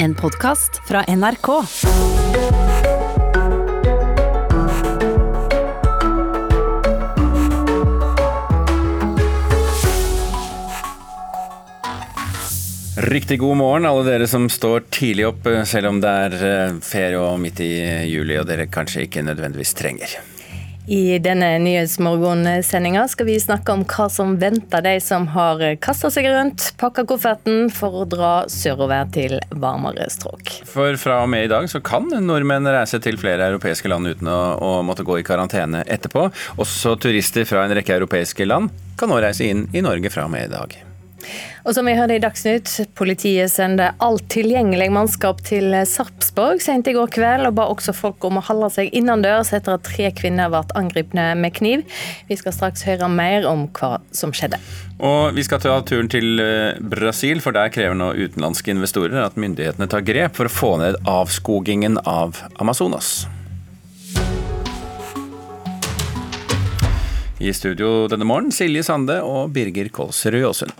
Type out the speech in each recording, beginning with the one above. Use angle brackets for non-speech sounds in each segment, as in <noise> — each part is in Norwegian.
En podkast fra NRK. Riktig god morgen, alle dere som står tidlig opp, eh, selv om det er eh, ferie og midt i juli og dere kanskje ikke nødvendigvis trenger. I denne Nyhetsmorgensendinga skal vi snakke om hva som venter de som har kasta seg rundt, pakka kofferten for å dra sørover til varmere strøk. For fra og med i dag så kan nordmenn reise til flere europeiske land uten å, å måtte gå i karantene etterpå. Også turister fra en rekke europeiske land kan nå reise inn i Norge fra og med i dag. Og som vi hørte i Dagsnytt, politiet sendte alt tilgjengelig mannskap til Sarpsborg sent i går kveld, og ba også folk om å holde seg innendørs etter at tre kvinner ble angrepne med kniv. Vi skal straks høre mer om hva som skjedde. Og vi skal ta turen til eh, Brasil, for der krever nå utenlandske investorer at myndighetene tar grep for å få ned avskogingen av Amazonas. I studio denne morgen Silje Sande og Birger Kolsrud Aasund.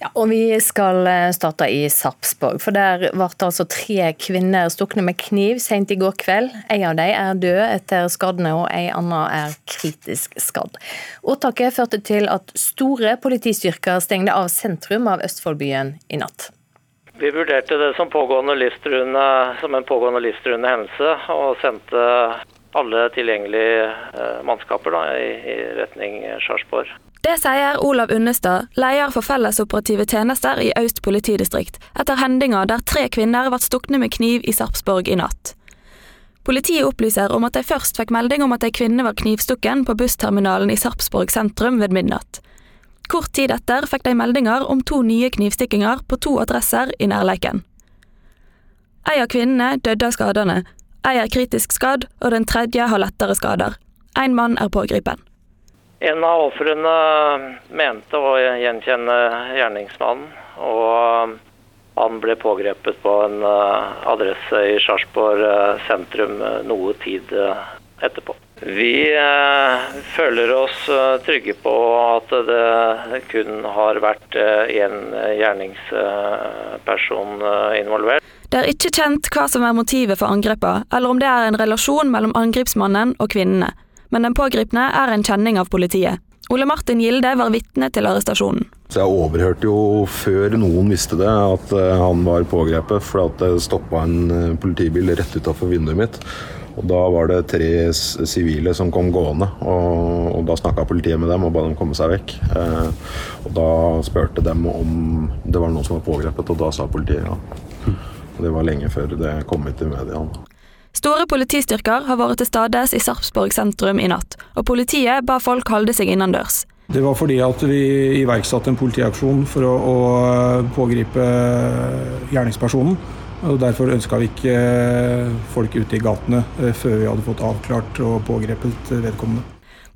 Ja, og Vi skal eh, starte i Sarpsborg, for der ble altså tre kvinner stukne med kniv sent i går kveld. En av dem er død etter skadene, og en annen er kritisk skadd. Åtaket førte til at store politistyrker stengte av sentrum av Østfoldbyen i natt. Vi vurderte det som, som en pågående livstruende hendelse, og sendte alle tilgjengelige eh, mannskaper da, i, i retning Sarpsborg. Det sier Olav Unnestad, leder for fellesoperative tjenester i Øst politidistrikt, etter hendinger der tre kvinner ble stukne med kniv i Sarpsborg i natt. Politiet opplyser om at de først fikk melding om at ei kvinne var knivstukken på bussterminalen i Sarpsborg sentrum ved midnatt. Kort tid etter fikk de meldinger om to nye knivstikkinger på to adresser i nærleiken. Ei av kvinnene døde av skadene, ei er kritisk skadd, og den tredje har lettere skader. En mann er pågripen. En av ofrene mente å gjenkjenne gjerningsmannen, og han ble pågrepet på en eh, adresse i Sarpsborg eh, sentrum eh, noe tid etterpå. Vi føler oss trygge på at det kun har vært én gjerningsperson involvert. Det er ikke kjent hva som er motivet for angrepet, eller om det er en relasjon mellom angripsmannen og kvinnene men den pågripne er en kjenning av politiet. Ole Martin Gilde var vitne til arrestasjonen. Så Jeg overhørte jo før noen visste det, at eh, han var pågrepet. For at det stoppa en eh, politibil rett utafor vinduet mitt. Og Da var det tre sivile som kom gående, og, og da snakka politiet med dem og ba dem komme seg vekk. Eh, og Da spurte dem om det var noen som var pågrepet, og da sa politiet ja. Det var lenge før det kom ut i media. Store politistyrker har vært til stades i Sarpsborg sentrum i natt, og politiet ba folk holde seg innendørs. Det var fordi at vi iverksatte en politiaksjon for å, å pågripe gjerningspersonen. og Derfor ønska vi ikke folk ute i gatene eh, før vi hadde fått avklart og pågrepet vedkommende.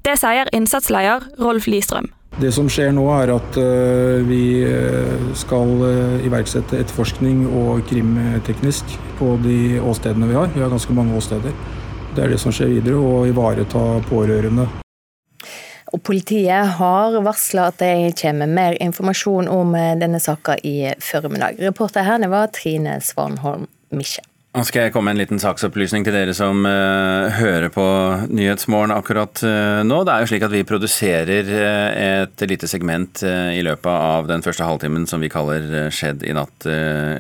Det sier innsatsleder Rolf Listrøm. Det som skjer nå, er at eh, vi eh, skal eh, iverksette etterforskning og krimteknisk på de åstedene vi har. Vi har ganske mange åsteder. Det er det som skjer videre, å ivareta pårørende. Og Politiet har varsla at de kommer med mer informasjon om denne saka i formiddag. Reporter her var Trine Svanholm Miche. Nå skal jeg komme med en liten saksopplysning til dere som uh, hører på Nyhetsmorgen akkurat uh, nå. Det er jo slik at vi produserer uh, et lite segment i løpet av den første halvtimen som vi kaller Skjedd i natt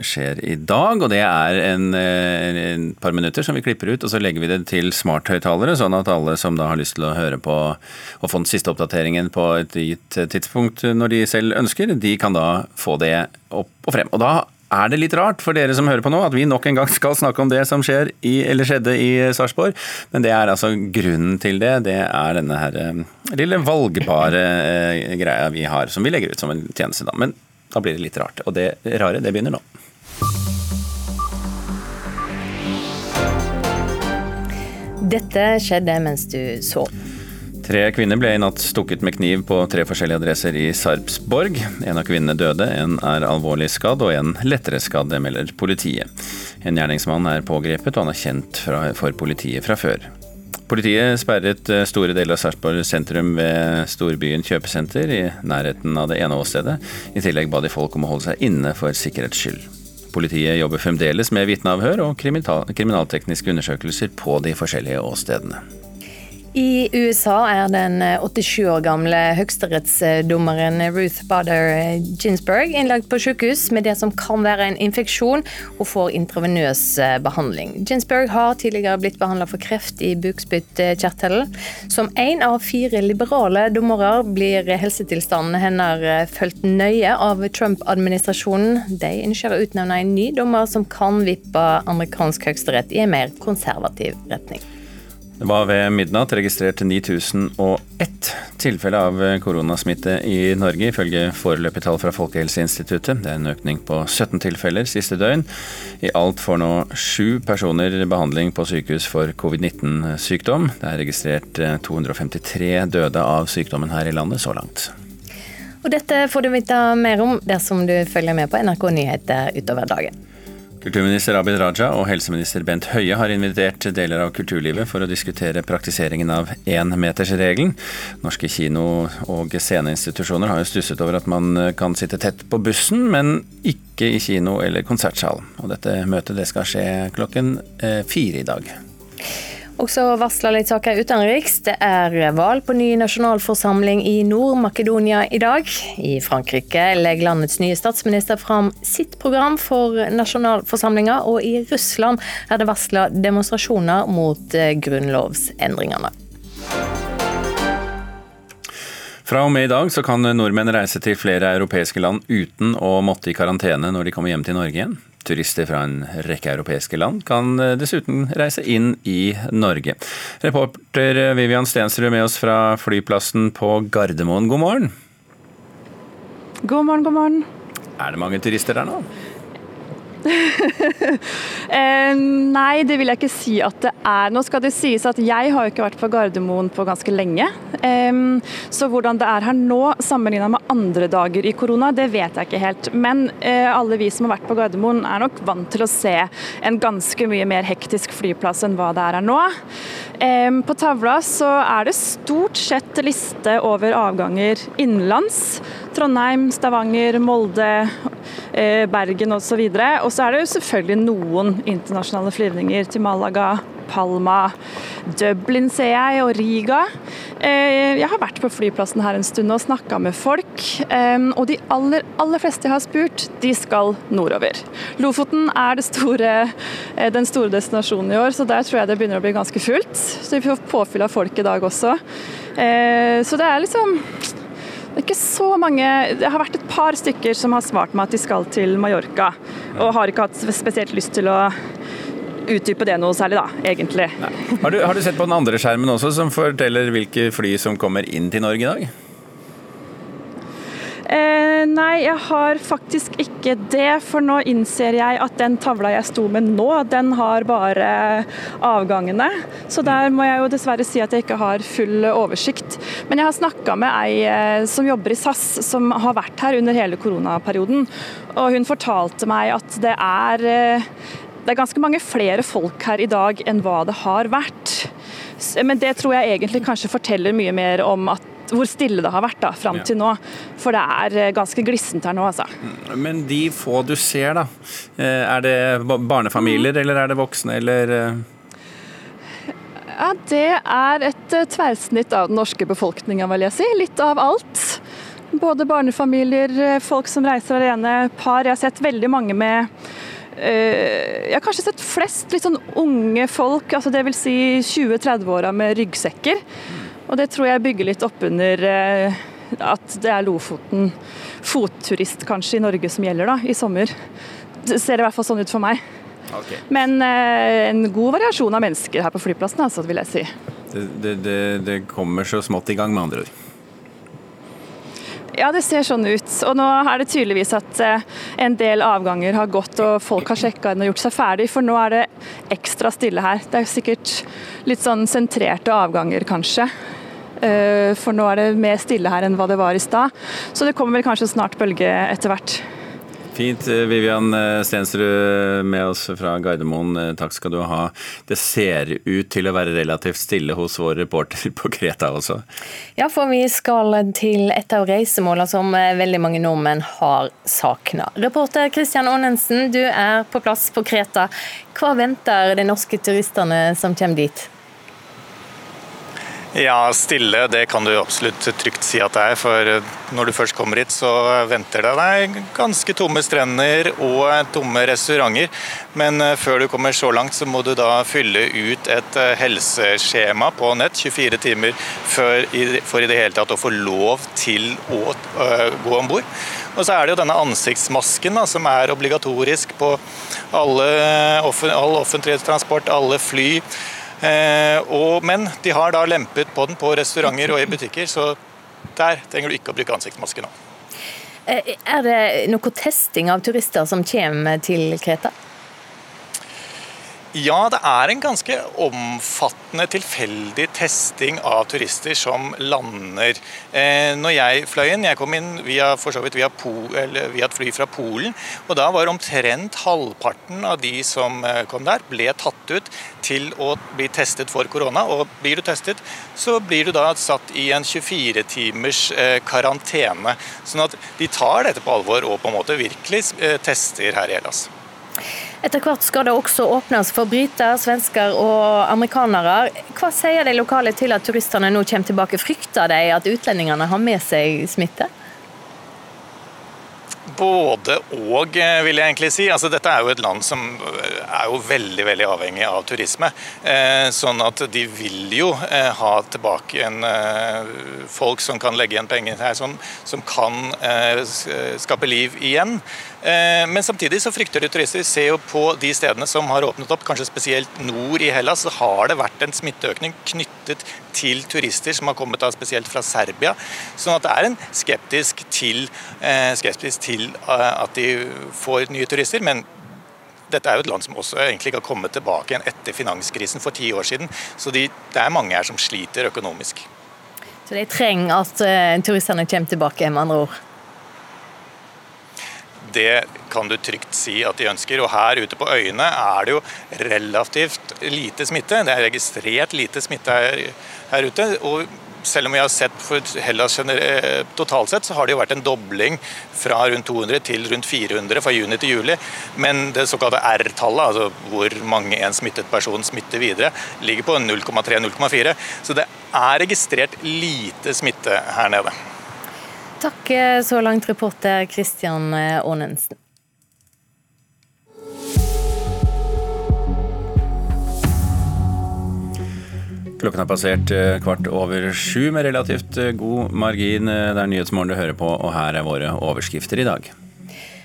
skjer i dag. Og det er en, en, par minutter som vi klipper ut, og så legger vi det til smarthøyttalere, sånn at alle som da har lyst til å høre på og få den siste oppdateringen på et gitt tidspunkt når de selv ønsker, de kan da få det opp og frem. Og da er det litt rart for dere som hører på nå, at vi nok en gang skal snakke om det som skjer i, eller skjedde i Sarpsborg. Men det er altså grunnen til det. Det er denne her eh, lille valgbare eh, greia vi har, som vi legger ut som en tjeneste. da. Men da blir det litt rart. Og det rare, det begynner nå. Dette skjedde mens du sov. Tre kvinner ble i natt stukket med kniv på tre forskjellige adresser i Sarpsborg. En av kvinnene døde, en er alvorlig skadd og en lettere skadd, det melder politiet. En gjerningsmann er pågrepet og han er kjent fra, for politiet fra før. Politiet sperret eh, store deler av Sarpsborg sentrum ved storbyen kjøpesenter i nærheten av det ene åstedet. I tillegg ba de folk om å holde seg inne for sikkerhets skyld. Politiet jobber fremdeles med vitneavhør og kriminaltekniske undersøkelser på de forskjellige åstedene. I USA er den 87 år gamle høyesterettsdommeren Ruth Bader Ginsburg innlagt på sykehus med det som kan være en infeksjon. og får intravenøs eh, behandling. Ginsburg har tidligere blitt behandla for kreft i bukspyttkjertelen. Som én av fire liberale dommere blir helsetilstanden hennes eh, fulgt nøye av Trump-administrasjonen. De ønsker å utnevne en ny dommer som kan vippe amerikansk høyesterett i en mer konservativ retning. Det var ved midnatt registrert 9001 tilfelle av koronasmitte i Norge, ifølge foreløpige tall fra Folkehelseinstituttet. Det er en økning på 17 tilfeller siste døgn. I alt får nå sju personer behandling på sykehus for covid-19-sykdom. Det er registrert 253 døde av sykdommen her i landet så langt. Og dette får du vite mer om dersom du følger med på NRK Nyheter utover dagen. Kulturminister Abid Raja og helseminister Bent Høie har invitert deler av kulturlivet for å diskutere praktiseringen av énmetersregelen. Norske kino- og sceneinstitusjoner har jo stusset over at man kan sitte tett på bussen, men ikke i kino eller konsertsal. Og dette møtet det skal skje klokken eh, fire i dag. Også varsla litt saker utenriks. Det er valg på ny nasjonalforsamling i Nord-Makedonia i dag. I Frankrike legger landets nye statsminister fram sitt program for nasjonalforsamlinga, og i Russland er det varsla demonstrasjoner mot eh, grunnlovsendringene. Fra og med i dag så kan nordmenn reise til flere europeiske land uten å måtte i karantene når de kommer hjem til Norge igjen. Turister fra en rekke europeiske land kan eh, dessuten reise inn i Norge. Reporter Vivian Stensrud med oss fra flyplassen på Gardermoen, god morgen. God morgen, god morgen. Er det mange turister der nå? <laughs> eh, nei, det vil jeg ikke si at det er. Nå skal det sies at jeg har ikke vært på Gardermoen på ganske lenge. Så hvordan det er her nå sammenligna med andre dager i korona, det vet jeg ikke helt. Men eh, alle vi som har vært på Gardermoen er nok vant til å se en ganske mye mer hektisk flyplass enn hva det er her nå. På tavla så er det stort sett liste over avganger innenlands. Trondheim, Stavanger, Molde, eh, Bergen osv. Og så er det jo selvfølgelig noen internasjonale flyvninger til Malaga, Palma, Dublin ser jeg, og Riga. Eh, jeg har vært på flyplassen her en stund og snakka med folk, eh, og de aller, aller fleste jeg har spurt, de skal nordover. Lofoten er store, den store destinasjonen i år, så der tror jeg det begynner å bli ganske fullt. Så vi får påfyll av folk i dag også. Så det er liksom det er ikke så mange Det har vært et par stykker som har svart meg at de skal til Mallorca, og har ikke hatt spesielt lyst til å utdype det noe særlig, da, egentlig. Har du, har du, sett på den andre skjermen også, som forteller hvilke fly som kommer inn til Norge i dag? Eh, nei, jeg har faktisk ikke det. For nå innser jeg at den tavla jeg sto med nå, den har bare avgangene. Så der må jeg jo dessverre si at jeg ikke har full oversikt. Men jeg har snakka med ei eh, som jobber i SAS, som har vært her under hele koronaperioden. Og hun fortalte meg at det er eh, det er ganske mange flere folk her i dag enn hva det har vært. Men det tror jeg egentlig kanskje forteller mye mer om at hvor stille det har vært da, fram til nå. For det er eh, ganske glissent her nå, altså. Men de få du ser, da. Eh, er det barnefamilier, mm. eller er det voksne, eller eh? Ja, Det er et tverrsnitt av den norske befolkninga, vil jeg si. Litt av alt. Både barnefamilier, folk som reiser alene, par. Jeg har sett veldig mange med jeg har kanskje sett flest litt sånn unge folk, altså dvs. Si 20-30-åra med ryggsekker. Og det tror jeg bygger litt opp under eh, at det er Lofoten fotturist kanskje i Norge som gjelder da, i sommer. Det ser i hvert fall sånn ut for meg. Okay. Men eh, en god variasjon av mennesker her på flyplassen, altså, vil jeg si. Det, det, det kommer så smått i gang, med andre ord? Ja, det ser sånn ut. Og nå er det tydeligvis at eh, en del avganger har gått og folk har sjekka inn og gjort seg ferdig, for nå er det ekstra stille her. Det er sikkert litt sånn sentrerte avganger, kanskje. Eh, for nå er det mer stille her enn hva det var i stad. Så det kommer vel kanskje snart bølge etter hvert. Fint. Vivian Stensrud med oss fra Gardermoen, takk skal du ha. Det ser ut til å være relativt stille hos vår reporter på Kreta også? Ja, for vi skal til et av reisemålene som veldig mange nordmenn har savna. Reporter Christian Aanensen, du er på plass på Kreta. Hva venter de norske turistene som kommer dit? Ja, stille det kan du absolutt trygt si at det er. For når du først kommer hit, så venter det deg ganske tomme strender og tomme restauranter. Men eh, før du kommer så langt, så må du da fylle ut et eh, helseskjema på nett 24 timer for i det hele tatt å få lov til å gå om bord. Og så er det jo denne ansiktsmasken da, som er obligatorisk på alle, all offentlig transport, alle fly. Eh, og, men de har da lempet på den på restauranter og i butikker, så der trenger du ikke å bruke ansiktsmaske nå. Eh, er det noe testing av turister som kommer til Kreta? Ja, det er en ganske omfattende tilfeldig testing av turister som lander. Eh, når jeg fløy inn, jeg kom inn via, for så vidt via, via, et fly fra Polen, og da var omtrent halvparten av de som eh, kom der, ble tatt ut til å bli testet for korona. Og blir du testet, så blir du da satt i en 24 timers eh, karantene. Sånn at de tar dette på alvor og på en måte virkelig eh, tester her i Hellas. Etter hvert skal det også åpnes for briter, svensker og amerikanere. Hva sier de lokale til at turistene nå kommer tilbake? Frykter de at utlendingene har med seg smitte? Både og, vil jeg egentlig si. Altså, dette er jo et land som er jo veldig veldig avhengig av turisme. Eh, sånn at de vil jo eh, ha tilbake en eh, folk som kan legge igjen penger her, som, som kan skape liv igjen. Men samtidig så frykter de turister. Vi ser jo på de stedene som har åpnet opp, kanskje spesielt nord i Hellas, så har det vært en smitteøkning knyttet til turister som har kommet da spesielt fra Serbia. Sånn at det er en skeptisk til, skeptisk til Eh, at de får nye turister. men dette er jo et land som også egentlig ikke har kommet tilbake igjen etter finanskrisen for ti år siden. Så de, det er mange her som sliter økonomisk. Så de trenger at turistene kommer tilbake, med andre ord? Det kan du trygt si at de ønsker. Og her ute på øyene er det jo relativt lite smitte. Det er registrert lite smitte her, her ute. og selv om vi har sett for Hellas eh, totalt sett, så har det jo vært en dobling fra rundt 200 til rundt 400 fra juni til juli. Men det såkalte R-tallet, altså hvor mange en smittet person smitter videre, ligger på 0,3-0,4. Så det er registrert lite smitte her nede. Takk eh, så langt, reporter Christian eh, Aanensen. Klokken har passert eh, kvart over sju med relativt god margin. Det er Nyhetsmorgen du hører på, og her er våre overskrifter i dag.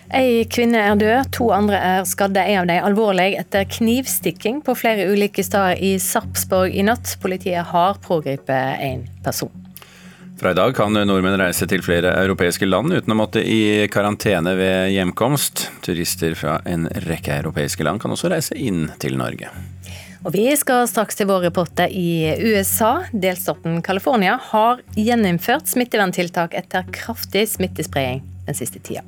Ei kvinne er død, to andre er skadde. En av dem alvorlig etter knivstikking på flere ulike steder i Sarpsborg i natt. Politiet har pågrepet en person. Fra i dag kan nordmenn reise til flere europeiske land uten å måtte i karantene ved hjemkomst. Turister fra en rekke europeiske land kan også reise inn til Norge. Og vi skal straks til vår reporter i USA. Delstaten California har gjeninnført smitteverntiltak etter kraftig smittespredning den siste tida.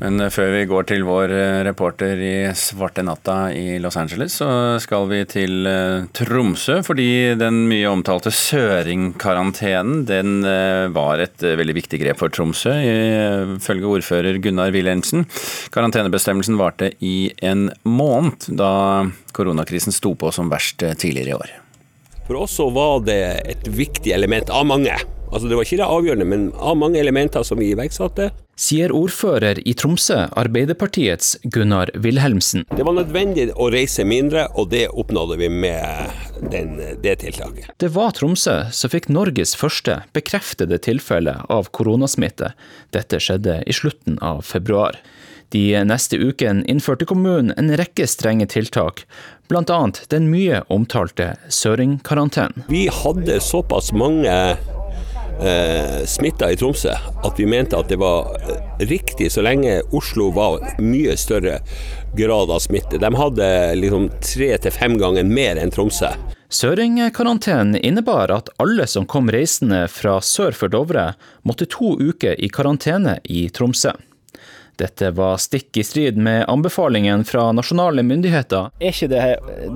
Men eh, før vi går til vår eh, reporter i svarte natta i Los Angeles, så skal vi til eh, Tromsø. Fordi den mye omtalte søringkarantenen, den var et veldig viktig grep for Tromsø, ifølge ordfører Gunnar Wilhelmsen. Karantenebestemmelsen varte i en måned, da koronakrisen sto på som verst tidligere i år. For oss så var det et viktig element av mange. Altså Det var ikke det avgjørende, men av mange elementer som vi iverksatte. Sier ordfører i Tromsø, Arbeiderpartiets Gunnar Wilhelmsen. Det var nødvendig å reise mindre, og det oppnådde vi med den, det tiltaket. Det var Tromsø som fikk Norges første bekreftede tilfelle av koronasmitte. Dette skjedde i slutten av februar. De neste ukene innførte kommunen en rekke strenge tiltak, bl.a. den mye omtalte søringkarantenen. Vi hadde såpass mange eh, smitta i Tromsø at vi mente at det var eh, riktig så lenge Oslo var mye større grad av smitte. De hadde liksom tre til fem ganger mer enn Tromsø. Søringkarantenen innebar at alle som kom reisende fra sør for Dovre, måtte to uker i karantene i Tromsø. Dette var stikk i strid med anbefalingen fra nasjonale myndigheter. Er ikke det,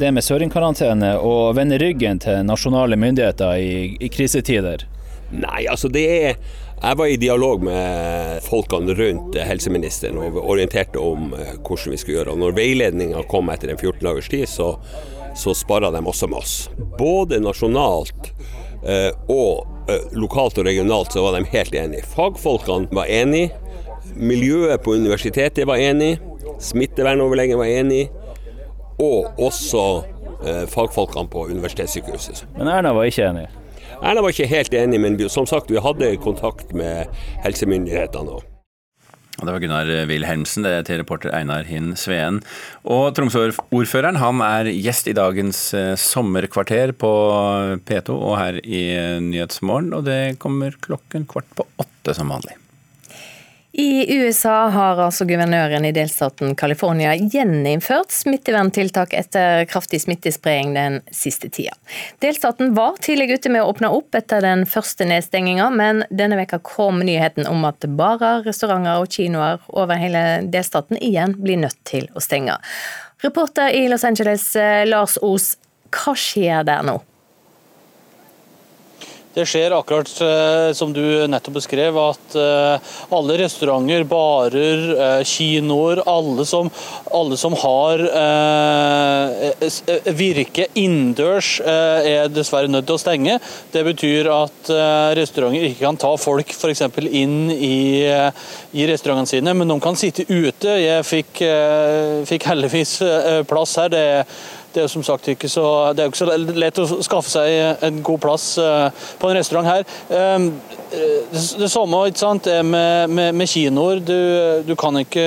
det med søringkarantene å vende ryggen til nasjonale myndigheter i, i krisetider? Nei, altså det er Jeg var i dialog med folkene rundt helseministeren og orienterte om eh, hvordan vi skulle gjøre. Og når veiledninga kom etter en 14 dagers tid, så, så sparra de også med oss. Både nasjonalt eh, og eh, lokalt og regionalt så var de helt enige. Fagfolkene var enige. Miljøet på universitetet var enig. Smittevernoverlegen var enig. Og også eh, fagfolkene på universitetssykehuset. Men Erna var ikke enig? Erna var ikke helt enig, men som sagt, vi hadde kontakt med helsemyndighetene. også. Og Det var Gunnar Wilhelmsen, det er til reporter Einar Hinn Sveen. Og Tromsø-ordføreren han er gjest i dagens eh, sommerkvarter på P2 og her i Nyhetsmorgen. Og det kommer klokken kvart på åtte som vanlig. I USA har altså guvernøren i delstaten California gjeninnført smitteverntiltak etter kraftig smittespredning den siste tida. Delstaten var tidlig ute med å åpne opp etter den første nedstenginga, men denne veka kom nyheten om at barer, restauranter og kinoer over hele delstaten igjen blir nødt til å stenge. Reporter i Los Angeles, eh, Lars Os, hva skjer der nå? Det skjer akkurat eh, som du nettopp beskrev, at eh, alle restauranter, barer, eh, kinoer, alle som, alle som har virke innendørs, er dessverre nødt til å stenge. Det betyr at restauranter ikke kan ta folk f.eks. inn i, i restaurantene sine, men de kan sitte ute. Jeg fikk, fikk heldigvis plass her. det er det er jo som sagt ikke så, det er ikke så lett å skaffe seg en god plass eh, på en restaurant her. Ehm, eh, det samme ikke sant, med, med, med kinoer. Du, du, kan ikke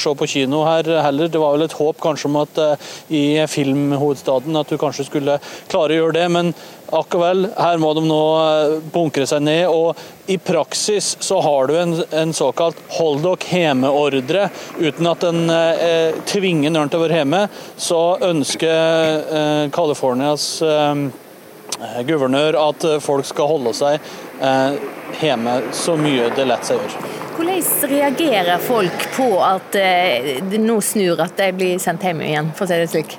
se på kino her heller. Det var vel et håp kanskje om at eh, i filmhovedstaden at du kanskje skulle klare å gjøre det. men Akkurat her må de nå bunkre seg ned. og I praksis så har du en, en såkalt hold dere hjemme-ordre. Uten at en eh, tvinger noen til å være hjemme, så ønsker eh, Californias eh, guvernør at folk skal holde seg eh, hjemme så mye det lar seg gjøre. Hvordan reagerer folk på at eh, det nå snur, at de blir sendt hjem igjen, for å si det slik?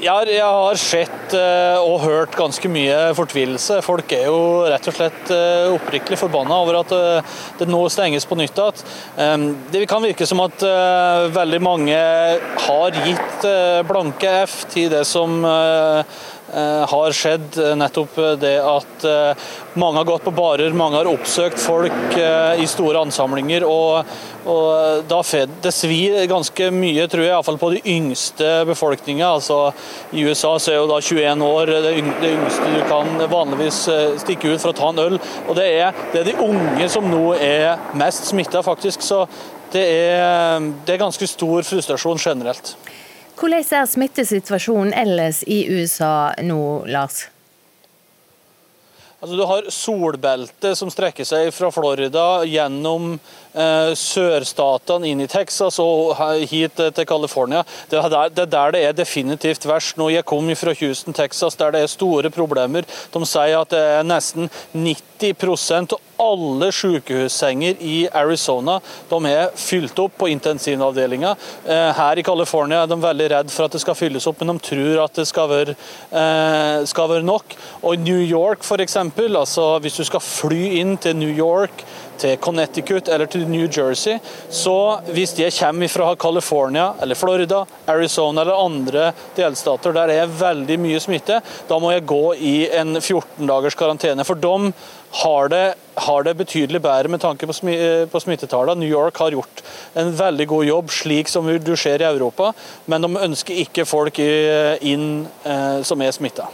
Jeg har, sett eh, og hørt ganske mye fortvilelse. Folk er jo rett og slett eh, oppriktig forbanna over at eh, det nå stenges på nytt igjen. Ehm, det kan virke som at veldig mange har gitt blanke F til det som har skjedd eh, nettopp det at eh, mange har gått på barer, mange har oppsøkt folk i store ansamlinger. og, og da Det svir ganske mye, tror jeg, iallfall på de yngste befolkninga. Altså, I USA så er jo da 21 år det yngste du kan vanligvis stikke ut for å ta en øl. Og det er, det er de unge som nå er mest smitta, faktisk. Så det er, det er ganske stor frustrasjon generelt. Hvordan er smittesituasjonen ellers i USA nå, Lars? Altså, du har solbeltet som strekker seg fra Florida gjennom eh, sørstatene inn i Texas og hit til California. Det er, der, det er, der, det er definitivt verst. Nå Jeg kom fra Houston, Texas, der det er store problemer. De sier at det er nesten 90 av alle sykehussenger i Arizona de er fylt opp på intensivavdelinga. Eh, her i California er de veldig redd for at det skal fylles opp, men de tror at det skal være, eh, skal være nok. Og i New York f.eks., altså hvis du skal fly inn til New York til Connecticut eller til New Jersey. Så hvis de kommer fra California eller Florida, Arizona eller andre delstater der er veldig mye smitte, da må jeg gå i en 14 dagers karantene. For de har det, har det betydelig bedre med tanke på, på smittetallene. New York har gjort en veldig god jobb, slik som du ser i Europa, men de ønsker ikke folk inn eh, som er smitta.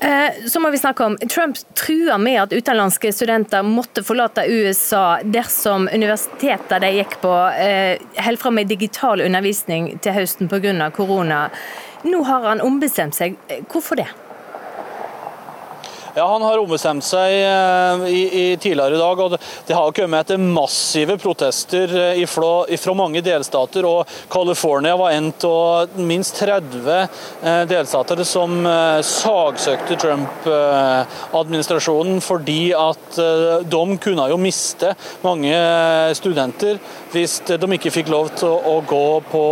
Eh, så må vi snakke om, Trump trua med at utenlandske studenter måtte forlate USA dersom universitetet de gikk på, holder holdt fram med digital undervisning til høsten pga. korona. Nå har han ombestemt seg. Hvorfor det? Ja, Han har ombestemt seg eh, i, i tidligere i dag. og Det, har kommet etter massive protester eh, fra mange delstater. og California var en av minst 30 eh, delstater som sagsøkte Trump-administrasjonen fordi at de kunne jo miste mange studenter hvis de ikke fikk lov til å gå på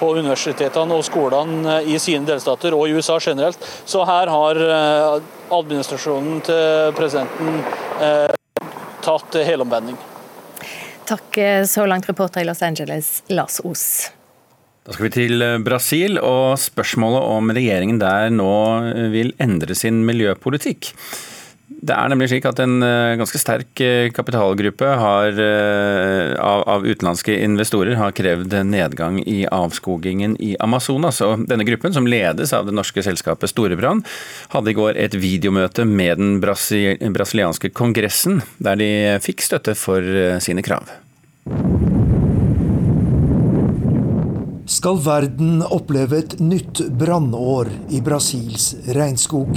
på universitetene og skolene i sine delstater og i USA generelt. Så her har eh, administrasjonen til presidenten eh, tatt helomvending. Takk eh, så langt, reporter i Los Angeles, Lars Os. Da skal vi til Brasil og spørsmålet om regjeringen der nå vil endre sin miljøpolitikk. Det er nemlig slik at en eh, ganske sterk eh, kapitalgruppe har, eh, av, av, utenlandske investorer har krevd nedgang i avskogingen i Amazonas. Og denne gruppen, som ledes av det norske selskapet Storebrand, hadde i går et videomøte med den brasil brasilianske kongressen, der de fikk støtte for sine krav. Skal verden oppleve et nytt brannår i Brasils regnskog?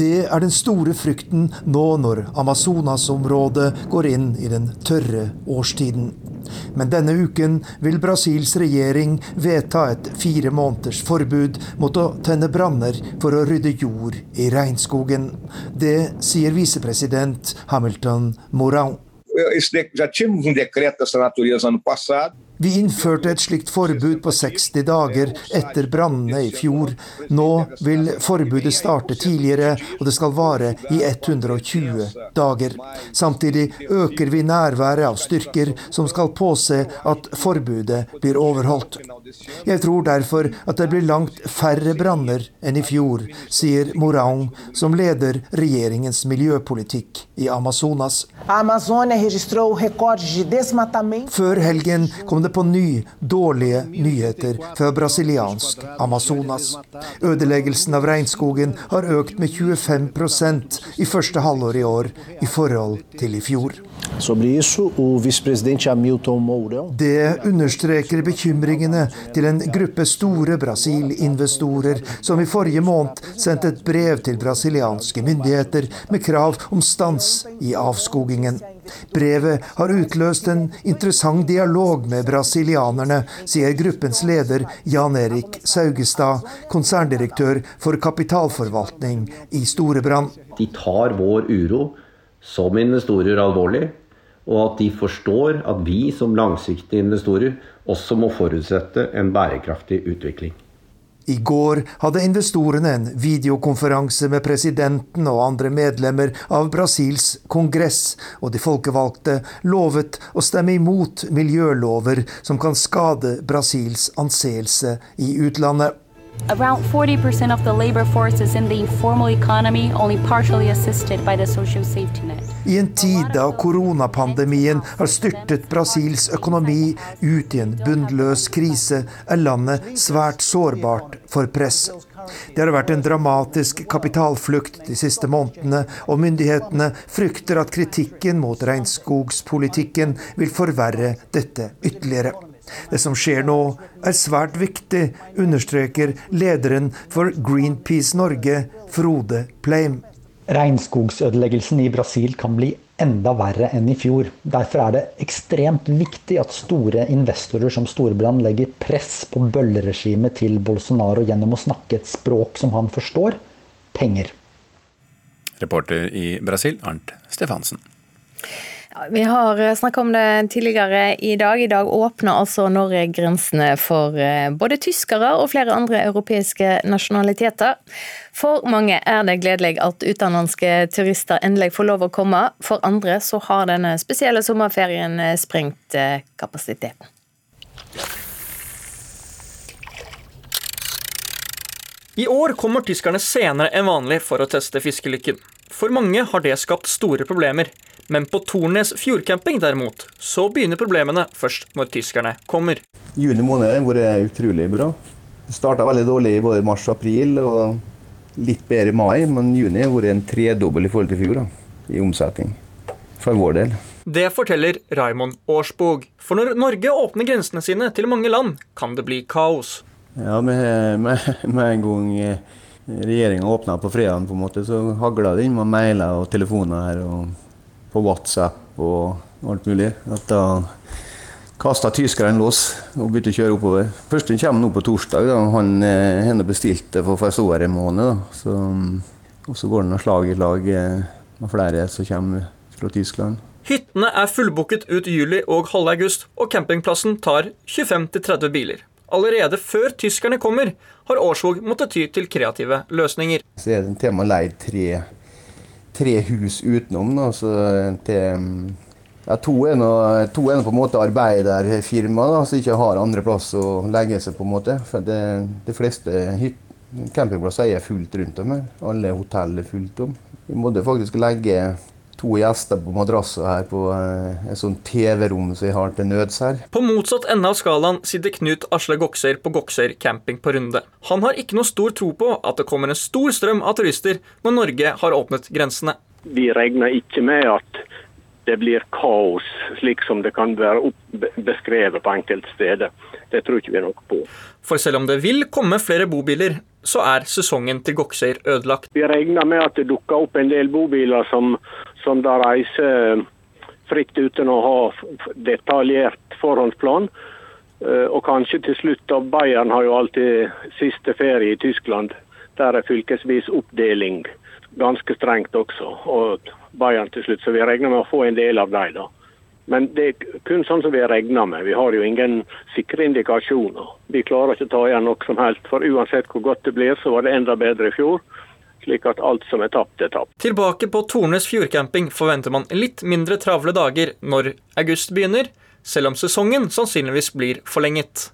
Det er den store frykten nå når Amazonas-området går inn i den tørre årstiden. Men denne uken vil Brasils regjering vedta et fire måneders forbud mot å tenne branner for å rydde jord i regnskogen. Det sier visepresident Hamilton Mourão. Vi innførte et slikt forbud på 60 dager etter brannene i fjor. Nå vil forbudet starte tidligere, og det skal vare i 120 dager. Samtidig øker vi nærværet av styrker som skal påse at forbudet blir overholdt. Jeg tror derfor at det blir langt færre branner enn i fjor, sier Morang, som leder regjeringens miljøpolitikk i Amazonas. Før helgen kom det på ny dårlige nyheter fra brasiliansk Amazonas. Ødeleggelsen av regnskogen har økt med 25% i første halvår i år i forhold til i fjor. Det understreker bekymringene til en gruppe store Brasil-investorer som i forrige måned sendte et brev til brasilianske myndigheter med krav om stans i avskogingen. Brevet har utløst en interessant dialog med brasilianerne, sier gruppens leder Jan Erik Saugestad, konserndirektør for kapitalforvaltning i Storebrand. De tar vår uro som investorer alvorlig, og at de forstår at vi som langsiktige investorer også må forutsette en bærekraftig utvikling. I går hadde investorene en videokonferanse med presidenten og andre medlemmer av Brasils kongress, og de folkevalgte lovet å stemme imot miljølover som kan skade Brasils anseelse i utlandet. Around 40% of the labor force is in the informal economy, only partially assisted by the social safety net. I en tid da koronapandemien har styrtet Brasils økonomi ut i en bunnløs krise, er landet svært sårbart for press. Det har vært en dramatisk kapitalflukt de siste månedene, og myndighetene frykter at kritikken mot regnskogspolitikken vil forverre dette ytterligere. Det som skjer nå, er svært viktig, understreker lederen for Greenpeace Norge, Frode Pleim. Regnskogsødeleggelsen i Brasil kan bli enda verre enn i fjor. Derfor er det ekstremt viktig at store investorer som Storbrann legger press på bølleregimet til Bolsonaro gjennom å snakke et språk som han forstår penger. Reporter i Brasil, Arnt Stefansen. Vi har snakka om det tidligere i dag. I dag åpner altså Norge grensene for eh, både tyskere og flere andre europeiske nasjonaliteter. For mange er det gledelig at utenlandske turister endelig får lov å komme. For andre så har denne spesielle sommerferien eh, sprengt eh, kapasiteten. I år kommer tyskerne senere enn vanlig for å teste fiskelykken. For mange har det skapt store problemer. Men på Tornes fjordcamping derimot, så begynner problemene først når tyskerne kommer. Juni måned har vært utrolig bra. Det starta veldig dårlig i både mars og april, og litt bedre i mai. Men juni har vært en tredobbel i forhold til fjor, da, i omsetning. For vår del. Det forteller Raymond Årsbog. For når Norge åpner grensene sine til mange land, kan det bli kaos. Ja, med, med, med en gang regjeringa åpna på fredagen, på en måte, så hagla det inn med mailer og telefoner her, og på WhatsApp og alt mulig. At da kasta tyskerne lås og begynte å kjøre oppover. Første kommer nå på torsdag. da, Han eh, har bestilt det for over en måned. så, Og så går det og slag i lag eh, med flere som kommer fra Tyskland. Hyttene er fullbooket ut juli og halve august, og campingplassen tar 25-30 biler. Allerede før tyskerne kommer, har Årskog måttet ty til kreative løsninger. Så er det til og med tre, tre hus utenom. Da, så til, ja, to, er nå, to er på en måte arbeiderfirma da, som ikke har andre plass å legge seg. på en måte. For det, De fleste campingplasser er fullt rundt om her. Alle hotell er fullt om. Vi måtte faktisk legge to gjester på madrassen her på eh, et sånt TV-rom som vi har til nøds her. På motsatt ende av skalaen sitter Knut Asle Goksøyr på Goksøyr camping på Runde. Han har ikke noe stor tro på at det kommer en stor strøm av turister når Norge har åpnet grensene. Vi regner ikke med at det blir kaos, slik som det kan være beskrevet på enkelte steder. Det tror ikke vi nok på. For selv om det vil komme flere bobiler, så er sesongen til Goksøyr ødelagt. Vi regner med at det dukker opp en del bobiler som som da reiser fritt uten å ha detaljert forhåndsplan. Eh, og kanskje til slutt, da Bayern har jo alltid siste ferie i Tyskland. Der er fylkesvis oppdeling ganske strengt også. Og Bayern til slutt, så vi regner med å få en del av dem, da. Men det er kun sånn som vi regner med. Vi har jo ingen sikre indikasjoner. Vi klarer ikke å ta igjen noe som helst. For uansett hvor godt det blir, så var det enda bedre i fjor slik at alt som er tapt, er tapt. Tilbake på Tornes fjordcamping forventer man litt mindre travle dager når august begynner, selv om sesongen sannsynligvis blir forlenget.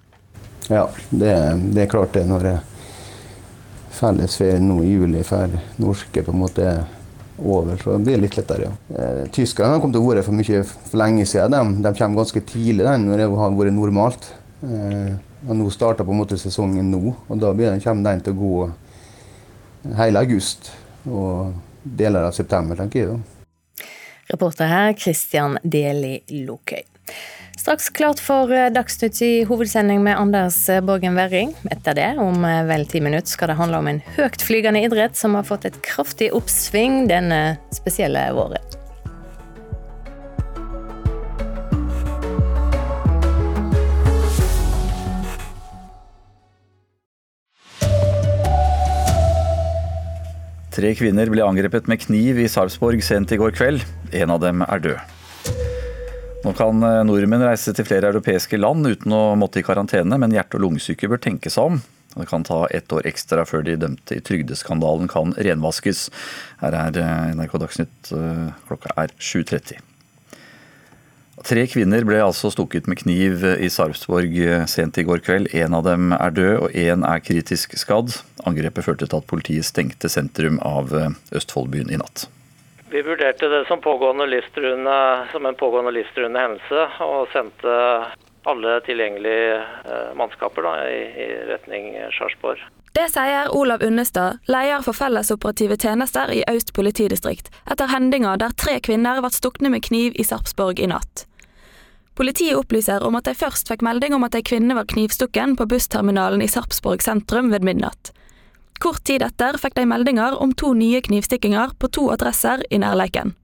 Ja, det, det er klart det. Når fellesferien nå i juli for norske på en måte er over, så blir det litt lettere. ja. Tyskerne har kommet til å være for mye for lenge siden. De, de kommer ganske tidlig den, når det har vært normalt. Eh, og Nå starter på en måte sesongen nå, og da kommer den til å gå hele august og deler av september, tenker jeg. da. Reporter her Christian Deli Lokøy. Straks klart for eh, Dagsnytt i hovedsending med Anders eh, Borgen Werring. Etter det, om eh, vel ti minutter, skal det handle om en høytflygende idrett som har fått et kraftig oppsving denne spesielle våren. Tre kvinner ble angrepet med kniv i Sarpsborg sent i går kveld. En av dem er død. Nå kan eh, nordmenn reise til flere europeiske land uten å måtte i karantene, men hjerte- og lungesyke bør tenke seg om. Det kan ta ett år ekstra før de dømte i trygdeskandalen kan renvaskes. Her er eh, NRK Dagsnytt, eh, klokka er 7.30. Tre kvinner ble altså stukket med kniv i Sarpsborg sent i går kveld. En av dem er død, og én er kritisk skadd. Angrepet førte til at politiet stengte sentrum av Østfoldbyen i natt. Vi vurderte det som, som en pågående livstruende hendelse, og sendte alle tilgjengelige eh, mannskaper da, i, i retning Sarpsborg. Det sier Olav Unnestad, leder for fellesoperative tjenester i Øst politidistrikt, etter hendinger der tre kvinner ble stukne med kniv i Sarpsborg i natt. Politiet opplyser om at de først fikk melding om at ei kvinne var knivstukken på bussterminalen i Sarpsborg sentrum ved midnatt. Kort tid etter fikk de meldinger om to nye knivstikkinger på to adresser i nærleiken.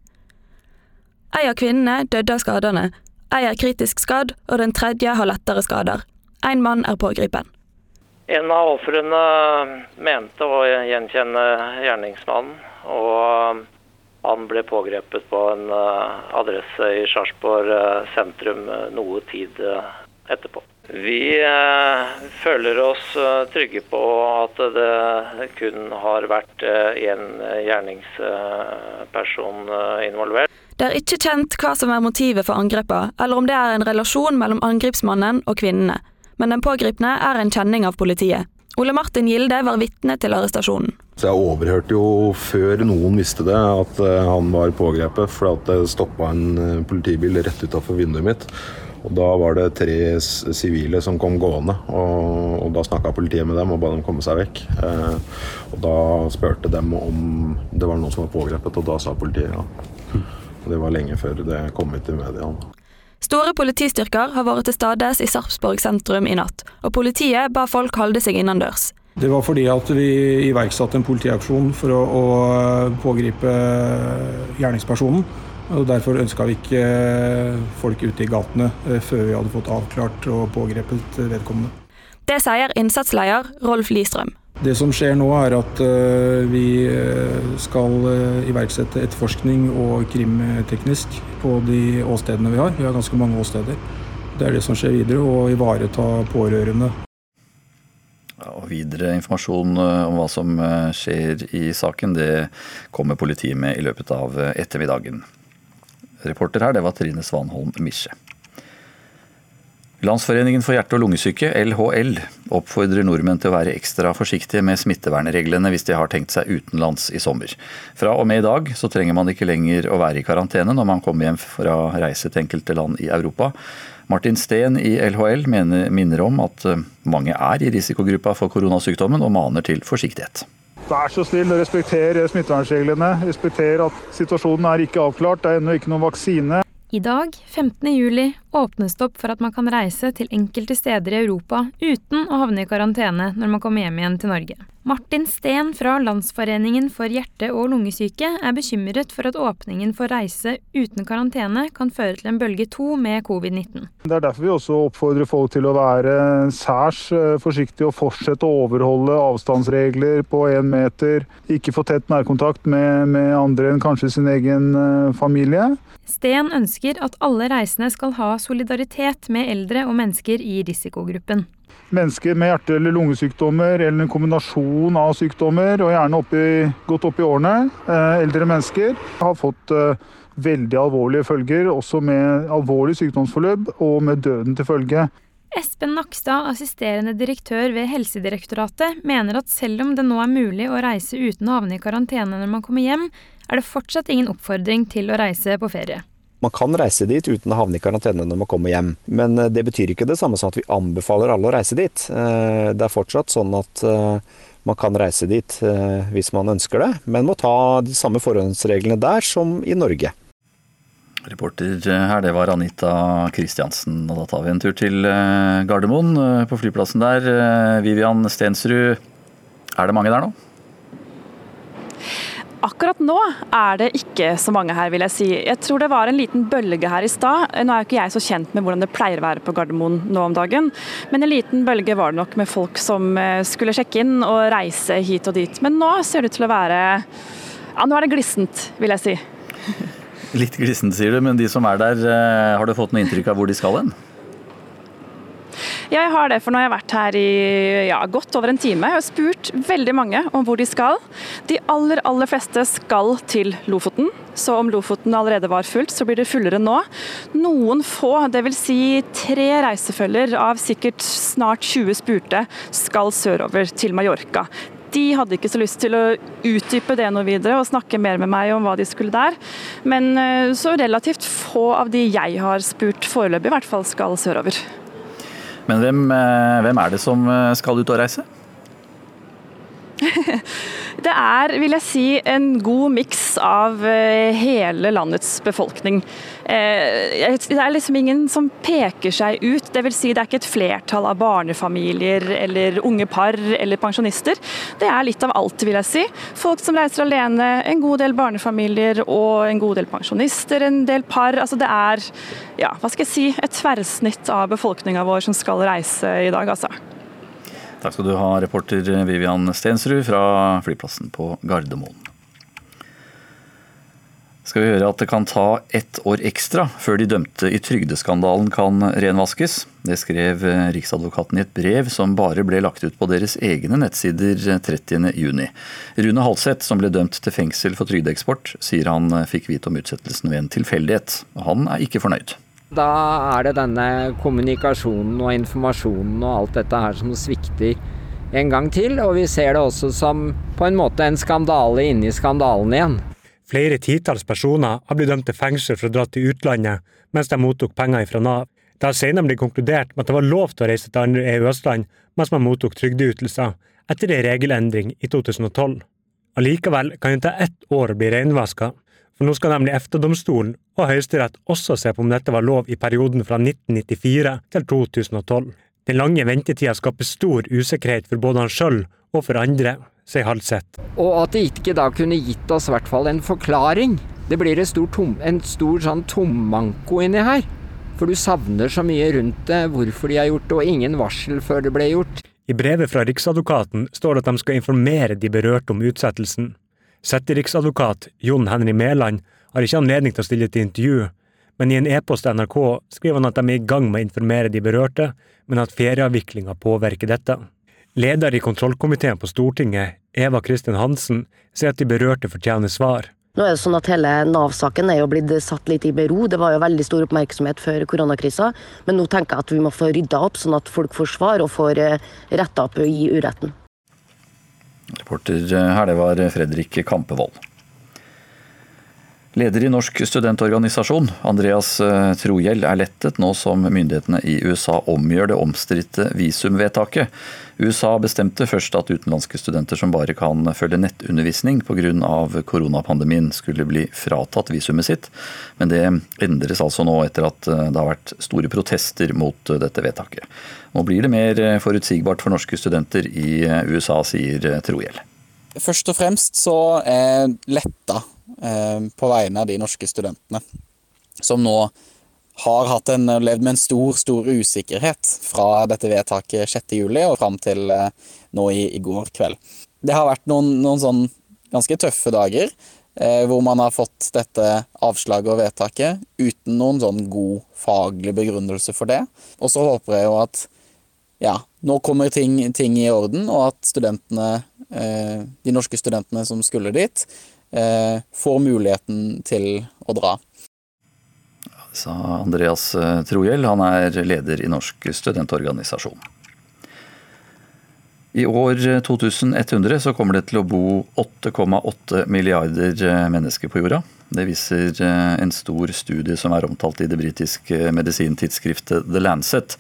Ei av kvinnene døde av skadene, ei er kritisk skadd, og den tredje har lettere skader. En mann er pågripen. En av ofrene mente å gjenkjenne gjerningsmannen, og han ble pågrepet på en eh, adresse i Sarpsborg eh, sentrum eh, noe tid etterpå. Vi føler oss trygge på at det kun har vært én gjerningsperson involvert. Det er ikke kjent hva som er motivet for angrepene, eller om det er en relasjon mellom angrepsmannen og kvinnene men den pågripne er en kjenning av politiet. Ole Martin Gilde var vitne til arrestasjonen. Så Jeg overhørte jo før noen visste det, at eh, han var pågrepet. For at det stoppa en eh, politibil rett utafor vinduet mitt. Og Da var det tre sivile som kom gående, og, og da snakka politiet med dem og ba dem komme seg vekk. Eh, og Da spurte dem om det var noen som var pågrepet, og da sa politiet ja. Og Det var lenge før det kom ut i media. Store politistyrker har vært til stades i Sarpsborg sentrum i natt, og politiet ba folk holde seg innendørs. Det var fordi at vi iverksatte en politiaksjon for å, å pågripe gjerningspersonen. og Derfor ønska vi ikke folk ute i gatene eh, før vi hadde fått avklart og pågrepet vedkommende. Det sier innsatsleder Rolf Listrøm. Det som skjer nå, er at uh, vi eh, skal uh, iverksette etterforskning og krimteknisk på de åstedene vi har. Vi har ganske mange åsteder. Det er det som skjer videre, å ivareta pårørende. Og videre informasjon om hva som skjer i saken, det kommer politiet med i løpet av ettermiddagen. Reporter her, det var Trine Svanholm Misje. Landsforeningen for hjerte- og lungesyke, LHL, oppfordrer nordmenn til å være ekstra forsiktige med smittevernreglene hvis de har tenkt seg utenlands i sommer. Fra og med i dag så trenger man ikke lenger å være i karantene når man kommer hjem fra reise til enkelte land i Europa. Martin Steen i LHL mener, minner om at eh, mange er i risikogruppa for koronasykdommen, og maner til forsiktighet. Vær så snill, respekter smittevernreglene. Respekter at situasjonen er ikke avklart. Det er ennå ikke noen vaksine. I dag, 15.07, åpnes det opp for at man kan reise til enkelte steder i Europa uten å havne i karantene når man kommer hjem igjen til Norge. Martin Steen fra Landsforeningen for hjerte- og lungesyke er bekymret for at åpningen for reise uten karantene kan føre til en bølge to med covid-19. Det er derfor vi også oppfordrer folk til å være særs eh, forsiktige og fortsette å overholde avstandsregler på én meter. Ikke få tett nærkontakt med, med andre enn kanskje sin egen eh, familie. Steen ønsker at alle reisende skal ha solidaritet med eldre og mennesker i risikogruppen. Mennesker med hjerte- eller lungesykdommer eller en kombinasjon av sykdommer, og gjerne oppi, godt opp i årene, eh, eldre mennesker, har fått eh, veldig alvorlige følger, også med alvorlig sykdomsforløp og med døden til følge. Espen Nakstad, assisterende direktør ved Helsedirektoratet, mener at selv om det nå er mulig å reise uten å havne i karantene når man kommer hjem, er det fortsatt ingen oppfordring til å reise på ferie. Man kan reise dit uten å havne i karantene når man kommer hjem, men eh, det betyr ikke det samme som at vi anbefaler alle å reise dit. Eh, det er fortsatt sånn at eh, man kan reise dit hvis man ønsker det, men må ta de samme forhåndsreglene der som i Norge. Reporter her, det var Anita Kristiansen. Og da tar vi en tur til Gardermoen, på flyplassen der. Vivian Stensrud, er det mange der nå? Akkurat nå er det ikke så mange her, vil jeg si. Jeg tror det var en liten bølge her i stad. Nå er jo ikke jeg så kjent med hvordan det pleier å være på Gardermoen nå om dagen, men en liten bølge var det nok med folk som eh, skulle sjekke inn og reise hit og dit. Men nå ser det ut til å være Ja, nå er det glissent, vil jeg si. <laughs> Litt glissent, sier du, men de som er der, eh, har du fått noe inntrykk av hvor de skal hen? Jeg har det, for nå har jeg vært her i ja, godt over en time. Har spurt veldig mange om hvor de skal. De aller, aller fleste skal til Lofoten. Så om Lofoten allerede var fullt, så blir det fullere nå. Noen få, dvs. Si tre reisefølger av sikkert snart 20 spurte, skal sørover til Mallorca. De hadde ikke så lyst til å utdype det noe videre og snakke mer med meg om hva de skulle der. Men eh, så relativt få av de jeg har spurt foreløpig, i hvert fall skal sørover. Men hvem, eh, hvem er det som eh, skal ut og reise? Det er, vil jeg si, en god miks av eh, hele landets befolkning. Det er liksom ingen som peker seg ut. Det vil si, det er ikke et flertall av barnefamilier eller unge par eller pensjonister. Det er litt av alt, vil jeg si. Folk som reiser alene, en god del barnefamilier og en god del pensjonister, en del par. Altså det er, ja, hva skal jeg si, et tverrsnitt av befolkninga vår som skal reise i dag, altså. Takk skal du ha, reporter Vivian Stensrud fra flyplassen på Gardermoen. Skal vi høre at det kan ta ett år ekstra før de dømte i trygdeskandalen kan renvaskes. Det skrev Riksadvokaten i et brev som bare ble lagt ut på deres egne nettsider 30.6. Rune Halseth, som ble dømt til fengsel for trygdeeksport, sier han fikk vite om utsettelsen ved en tilfeldighet. Han er ikke fornøyd. Da er det denne kommunikasjonen og informasjonen og alt dette her som svikter en gang til. Og vi ser det også som på en måte en skandale inni skandalen igjen. Flere titalls personer har blitt dømt til fengsel for å dra til utlandet mens de mottok penger fra Nav. Det har senere blitt konkludert med at det var lov til å reise til andre EØS-land mens man mottok trygdeytelser, etter en regelendring i 2012. Allikevel kan det ta ett år å bli renvaska, for nå skal nemlig EFTA-domstolen og Høyesterett også se på om dette var lov i perioden fra 1994 til 2012. Den lange ventetida skaper stor usikkerhet for både han sjøl og for andre, sier Halseth. Og at de ikke da kunne gitt oss i hvert fall en forklaring. Det blir en stor, tom, en stor sånn tommanko inni her. For du savner så mye rundt det, hvorfor de har gjort det, og ingen varsel før det ble gjort. I brevet fra Riksadvokaten står det at de skal informere de berørte om utsettelsen. Setteriksadvokat Jon Henry Mæland har ikke anledning til å stille til intervju, men i en e-post til NRK skriver han at de er i gang med å informere de berørte, men at ferieavviklinga påvirker dette. Leder i kontrollkomiteen på Stortinget, Eva Kristin Hansen, sier at de berørte fortjener svar. Nå er det sånn at Hele Nav-saken er jo blitt satt litt i bero. Det var jo veldig stor oppmerksomhet før koronakrisa. Men nå tenker jeg at vi må få rydda opp, sånn at folk får svar og får eh, retta opp i uretten. Reporter her, det var Fredrik Kampevold. Leder i Norsk studentorganisasjon, Andreas eh, Trohjell, er lettet nå som myndighetene i USA omgjør det omstridte visumvedtaket. USA bestemte først at utenlandske studenter som bare kan følge nettundervisning pga. koronapandemien, skulle bli fratatt visumet sitt, men det endres altså nå etter at eh, det har vært store protester mot eh, dette vedtaket. Nå blir det mer forutsigbart for norske studenter i USA, sier Trohjell. Først og fremst så er letta på vegne av de norske studentene som nå har hatt en, levd med en stor stor usikkerhet fra dette vedtaket 6.7 og fram til eh, nå i, i, går kveld. Det har vært noen, noen sånn ganske tøffe dager eh, hvor man har fått dette avslaget og vedtaket uten noen sånn god faglig begrunnelse for det. Og så håper jeg jo at ja, nå kommer ting, ting i orden, og at studentene, eh, de norske studentene som skulle dit, Eh, får muligheten til å dra. Sa Andreas eh, Trohjell, han er leder i Norsk studentorganisasjon. I år 2100 så kommer det til å bo 8,8 milliarder mennesker på jorda. Det viser eh, en stor studie som er omtalt i det britiske medisintidsskriftet The Lancet.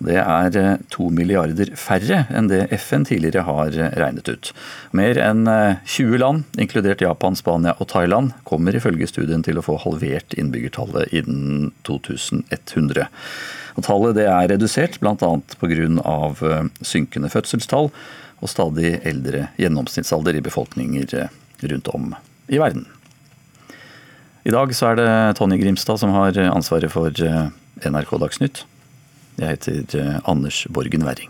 Det er eh, to milliarder færre enn det FN tidligere har eh, regnet ut. Mer enn 20 land, inkludert Japan, Spania og Thailand, kommer ifølge studien til å få halvert innbyggertallet innen 2100. Og tallet er redusert bl.a. pga. synkende fødselstall og stadig eldre gjennomsnittsalder i befolkninger rundt om i verden. I dag så er det Tonje Grimstad som har ansvaret for eh, NRK Dagsnytt. Jeg heter eh, Anders Borgen Werring.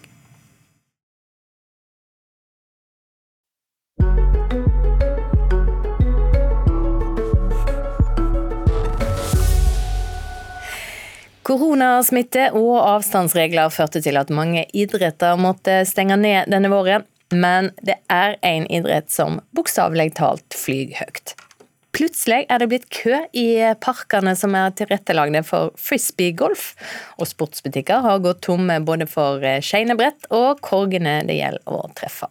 Koronasmitte og avstandsregler førte til at mange idretter måtte stenge ned denne våren. Men det er en idrett som bokstavelig talt flyr høyt. Plutselig er det blitt kø i parkene som er tilrettelagde for frisbeegolf, og sportsbutikker har gått tomme både for skeinebrett og korgene det gjelder å treffe.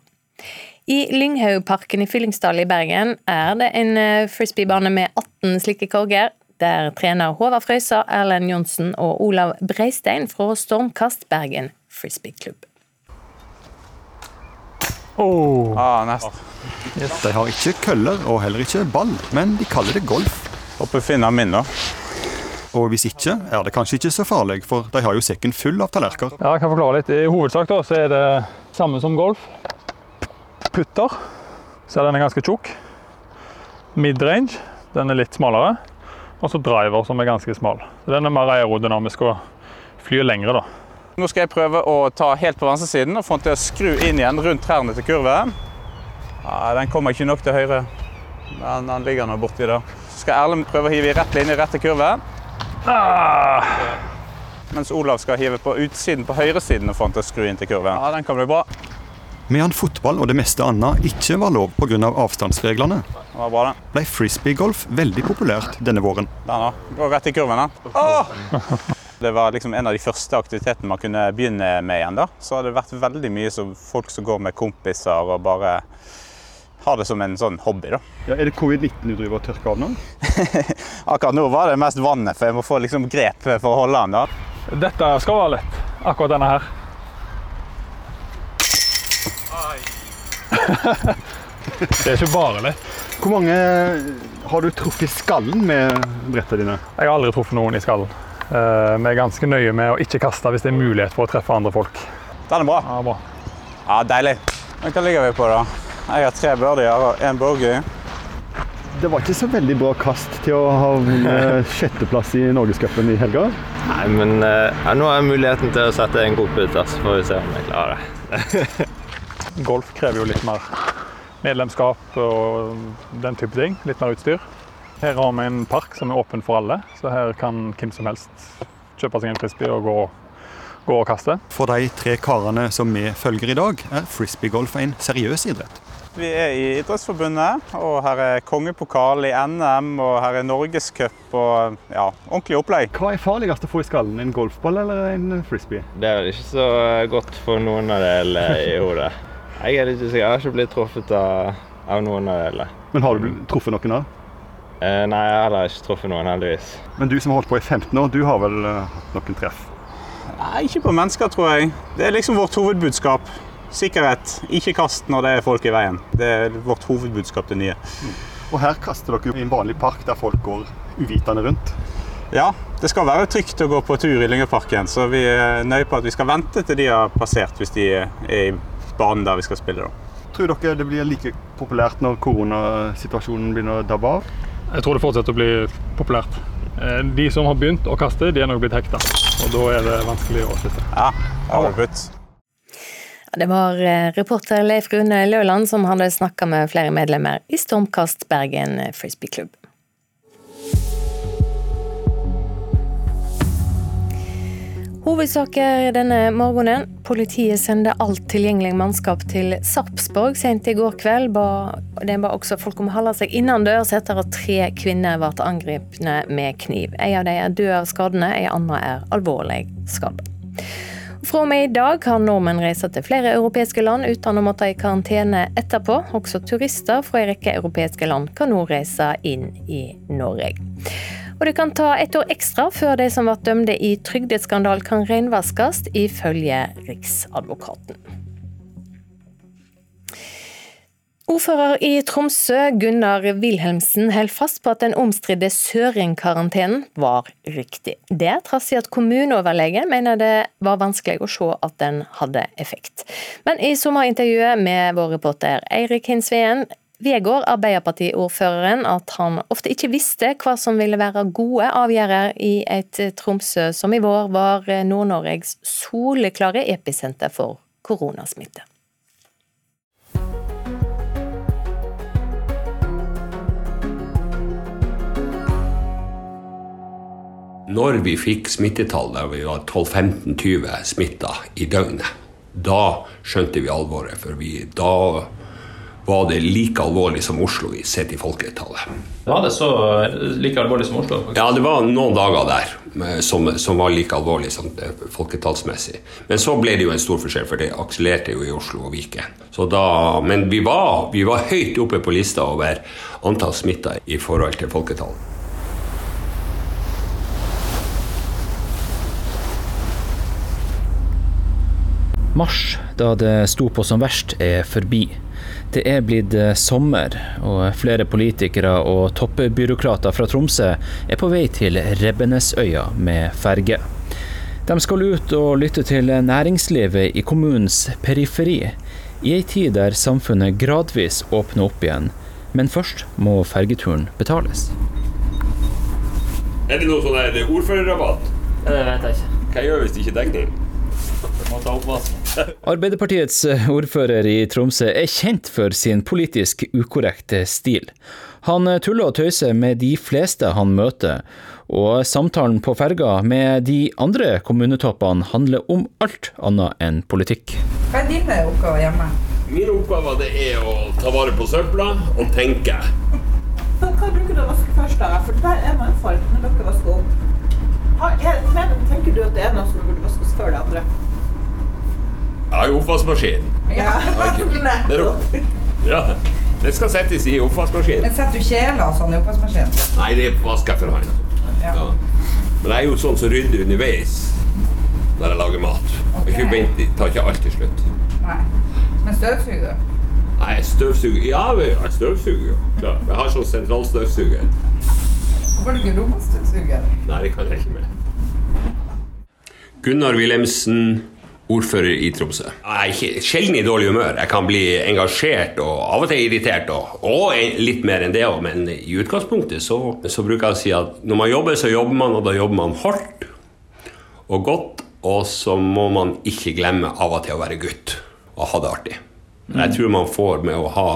I Lynghaugparken i Fyllingsdal i Bergen er det en eh, frisbeebane med 18 slike korger. Der trener Håvard Frøysa, Erlend Johnsen og Olav Breistein fra Stormkast Bergen frisbeeklubb. Oh. Ah, nesten. Yes. De har ikke køller og heller ikke ball, men de kaller det golf. Håper finner minner. Og hvis ikke, er det kanskje ikke så farlig, for de har jo sekken full av tallerkener. Ja, jeg kan forklare litt. I hovedsak da, så er det samme som golf. Putter, så er den ganske tjukk. Midrange, den er litt smalere. Og så driver, som er ganske smal. Så Den er mer aerodynamisk og flyr lengre. da. Nå skal jeg prøve å ta helt på venstresiden og få den til å skru inn igjen rundt trærne til kurven. Ja, den kommer ikke nok til høyre, men den ligger nå borti der. Så skal Erlend prøve å hive i rett linje rett til kurven. Ah. Mens Olav skal hive på utsiden på høyresiden og få den til å skru inn til kurven. Ja, den kan bli bra. Medan fotball og det meste annet ikke var lov pga. Av avstandsreglene, det var bra, det. ble frisbeegolf veldig populært denne våren. Den da. Går rett i kurven, den. Oh! Det var liksom en av de første aktivitetene man kunne begynne med igjen. da. Så har det vært veldig mye som folk som går med kompiser og bare har det som en sånn hobby. da. Ja, er det covid-19 du driver og tørker av nå? <laughs> Akkurat nå var det mest vannet, for jeg må få liksom grep for å holde den. da. Dette skal være lett. Akkurat denne her. <laughs> det er ikke bare lett. Hvor mange har du truffet i skallen med brettene dine? Jeg har aldri truffet noen i skallen. Eh, vi er ganske nøye med å ikke kaste hvis det er mulighet for å treffe andre folk. Den er bra. Ja, bra. Ja, Deilig. Hva ligger vi på, da? Jeg har tre birdier og én bogey. Det var ikke så veldig bra kast til å ha vunnet <laughs> sjetteplass i Norgescupen i helga. Nei, men ja, nå har jeg muligheten til å sette en god putt, så får vi se om jeg klarer det. Golf krever jo litt mer medlemskap og den type ting. Litt mer utstyr. Her har vi en park som er åpen for alle, så her kan hvem som helst kjøpe seg en frisbee og gå, gå og kaste. For de tre karene som vi følger i dag, er frisbeegolf en seriøs idrett. Vi er i Idrettsforbundet, og her er kongepokal i NM, og her er norgescup og ja, ordentlig opplegg. Hva er farligst å få i skallen, en golfball eller en frisbee? Det er vel ikke så godt for noen av delene i hodet. Jeg er litt usikker, jeg har ikke blitt truffet av, av noen av delene. Men har du truffet noen av? Eh, nei, jeg har ikke truffet noen, heldigvis. Men du som har holdt på i 15 år, du har vel uh, hatt noen treff? Nei, ikke på mennesker, tror jeg. Det er liksom vårt hovedbudskap. Sikkerhet, ikke kast når det er folk i veien. Det er vårt hovedbudskap det nye. Og her kaster dere i en vanlig park der folk går uvitende rundt? Ja, det skal være trygt å gå på tur i Lyngeparken, så vi er nøye på at vi skal vente til de har passert hvis de er i banen der vi skal spille. Da. Tror dere det blir like populært når koronasituasjonen begynner å dabbe av? Jeg tror det fortsetter å bli populært. De som har begynt å kaste, de er nok blitt hekta. Og da er det vanskelig å slutte. Ja, det var det var reporter Leif Rune Løland som hadde snakka med flere medlemmer i Stormkast Bergen frisbeeklubb. Hovedsaker denne morgenen. Politiet sendte alt tilgjengelig mannskap til Sarpsborg sent i går kveld. Det ba også folk om å holde seg innendørs etter at tre kvinner ble angrepne med kniv. En av dem er død av skadene, en annen er alvorlig skadd. Fra og med i dag kan nordmenn reise til flere europeiske land uten å måtte i karantene etterpå. Også turister fra en rekke europeiske land kan nå reise inn i Norge. Og det kan ta et år ekstra før de som ble dømte i trygdeskandal kan renvaskes, ifølge Riksadvokaten. Ordfører i Tromsø, Gunnar Wilhelmsen, holder fast på at den omstridte Søring-karantenen var riktig. Det trass i at kommuneoverlegen mener det var vanskelig å se at den hadde effekt. Men i sommerintervjuet med vår reporter Eirik Hinsveen vedgår Arbeiderpartiordføreren at han ofte ikke visste hva som ville være gode avgjørelser i et Tromsø som i vår var Nord-Norges soleklare episenter for koronasmitte. Når vi fikk smittetall der vi var 12-15-20 smitta i døgnet, da skjønte vi alvoret. For vi, da var det like alvorlig som Oslo i sett i folketallet. Var det så like alvorlig som Oslo? Ja, det var noen dager der som, som var like alvorlig som folketallsmessig. Men så ble det jo en stor forskjell, for det akselerte jo i Oslo og Viken. Da, men vi var, vi var høyt oppe på lista over antall smitta i forhold til folketall. Mars, da det sto på som verst, er forbi. Det er blitt sommer, og flere politikere og toppbyråkrater fra Tromsø er på vei til Rebbenesøya med ferge. De skal ut og lytte til næringslivet i kommunens periferi, i ei tid der samfunnet gradvis åpner opp igjen. Men først må fergeturen betales. Er det noe sånn ordførerrabatt? Det vet jeg ikke. Hva gjør hvis det ikke er dekning? Arbeiderpartiets ordfører i Tromsø er kjent for sin politisk ukorrekte stil. Han tuller og tøyser med de fleste han møter, og samtalen på ferga med de andre kommunetoppene handler om alt annet enn politikk. Hva er dine oppgaver hjemme? Mine oppgaver det er å ta vare på søpla og tenke. Hva bruker du å vaske først, da? For der er mannfall når dere vasker opp. Tenker du at det er noe som burde vaskes før det andre? Jeg i oppvaskmaskinen. Ja. Det, ja, det skal settes i oppvaskmaskinen. Men Setter du kjeler og sånn i oppvaskmaskinen? Nei, det vasker jeg for hånd. Ja. Ja. Men jeg er jo sånn som rydder underveis når jeg lager mat. Okay. Jeg venter, tar ikke alt til slutt. Nei. Men støvsuger du? Nei, støvsuger Ja, jeg støvsuger jo. Klar. Jeg har sånn sentralstøvsuger. Hvorfor har du ikke robotstøvsuger? Nei, det kan jeg ikke med. Gunnar Wilhelmsen, ordfører i Tromsø. Jeg er sjelden i dårlig humør. Jeg kan bli engasjert og av og til irritert, og, og litt mer enn det òg, men i utgangspunktet så, så, bruker jeg å si at når man jobber, så jobber man, og da jobber man hardt og godt. Og så må man ikke glemme av og til å være gutt og ha det artig. Jeg tror man får med å ha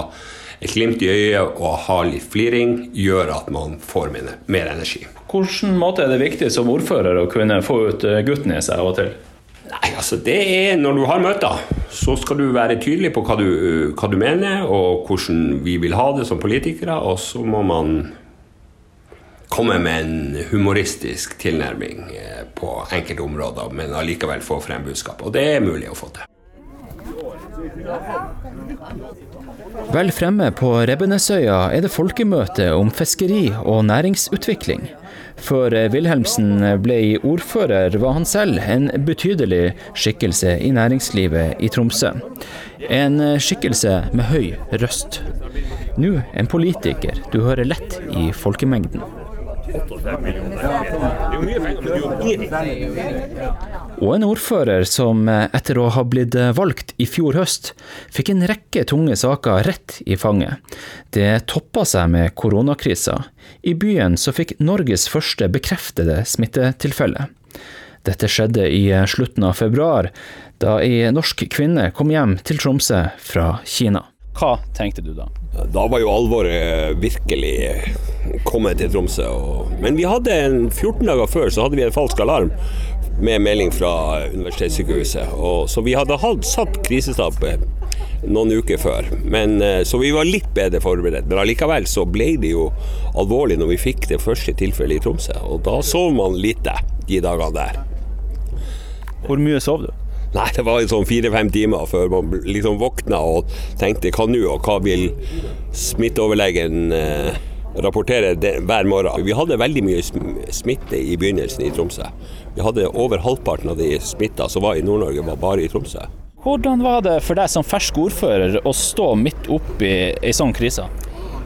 et glimt i øyet og ha litt fliring, gjør at man får mer energi. Hvilken måte er det viktig som ordfører å kunne få ut gutten i seg av og til? Nei, altså det er Når du har møter, så skal du være tydelig på hva du, hva du mener, og hvordan vi vil ha det som politikere. Og så må man komme med en humoristisk tilnærming eh, på enkelte områder, men allikevel få frem budskap. Og det er mulig å få til. Vel fremme på Rebbenesøya er det folkemøte om fiskeri og næringsutvikling. Før Wilhelmsen ble ordfører, var han selv en betydelig skikkelse i næringslivet i Tromsø. En skikkelse med høy røst. Nå en politiker du hører lett i folkemengden. Og en ordfører som etter å ha blitt valgt i fjor høst, fikk en rekke tunge saker rett i fanget. Det toppa seg med koronakrisa. I byen så fikk Norges første bekreftede smittetilfelle. Dette skjedde i slutten av februar, da ei norsk kvinne kom hjem til Tromsø fra Kina. Hva tenkte du da? Da var jo alvoret virkelig kommet til Tromsø. Men vi hadde en 14 dager før så hadde vi en falsk alarm med melding fra universitetssykehuset. Og, så vi hadde hatt satt krisestab noen uker før. Men, eh, så vi var litt bedre forberedt. Men allikevel så ble det jo alvorlig når vi fikk det første tilfellet i Tromsø. Og da sov man lite de dagene der. Hvor mye sov du? Nei, det var sånn fire-fem timer før man liksom våkna og tenkte hva nå, og hva vil smitteoverlegen eh, rapportere det, hver morgen. Vi hadde veldig mye smitte i begynnelsen i Tromsø. Vi hadde over halvparten av de smitta som var i Nord-Norge, var bare i Tromsø. Hvordan var det for deg som fersk ordfører å stå midt oppi ei sånn krise?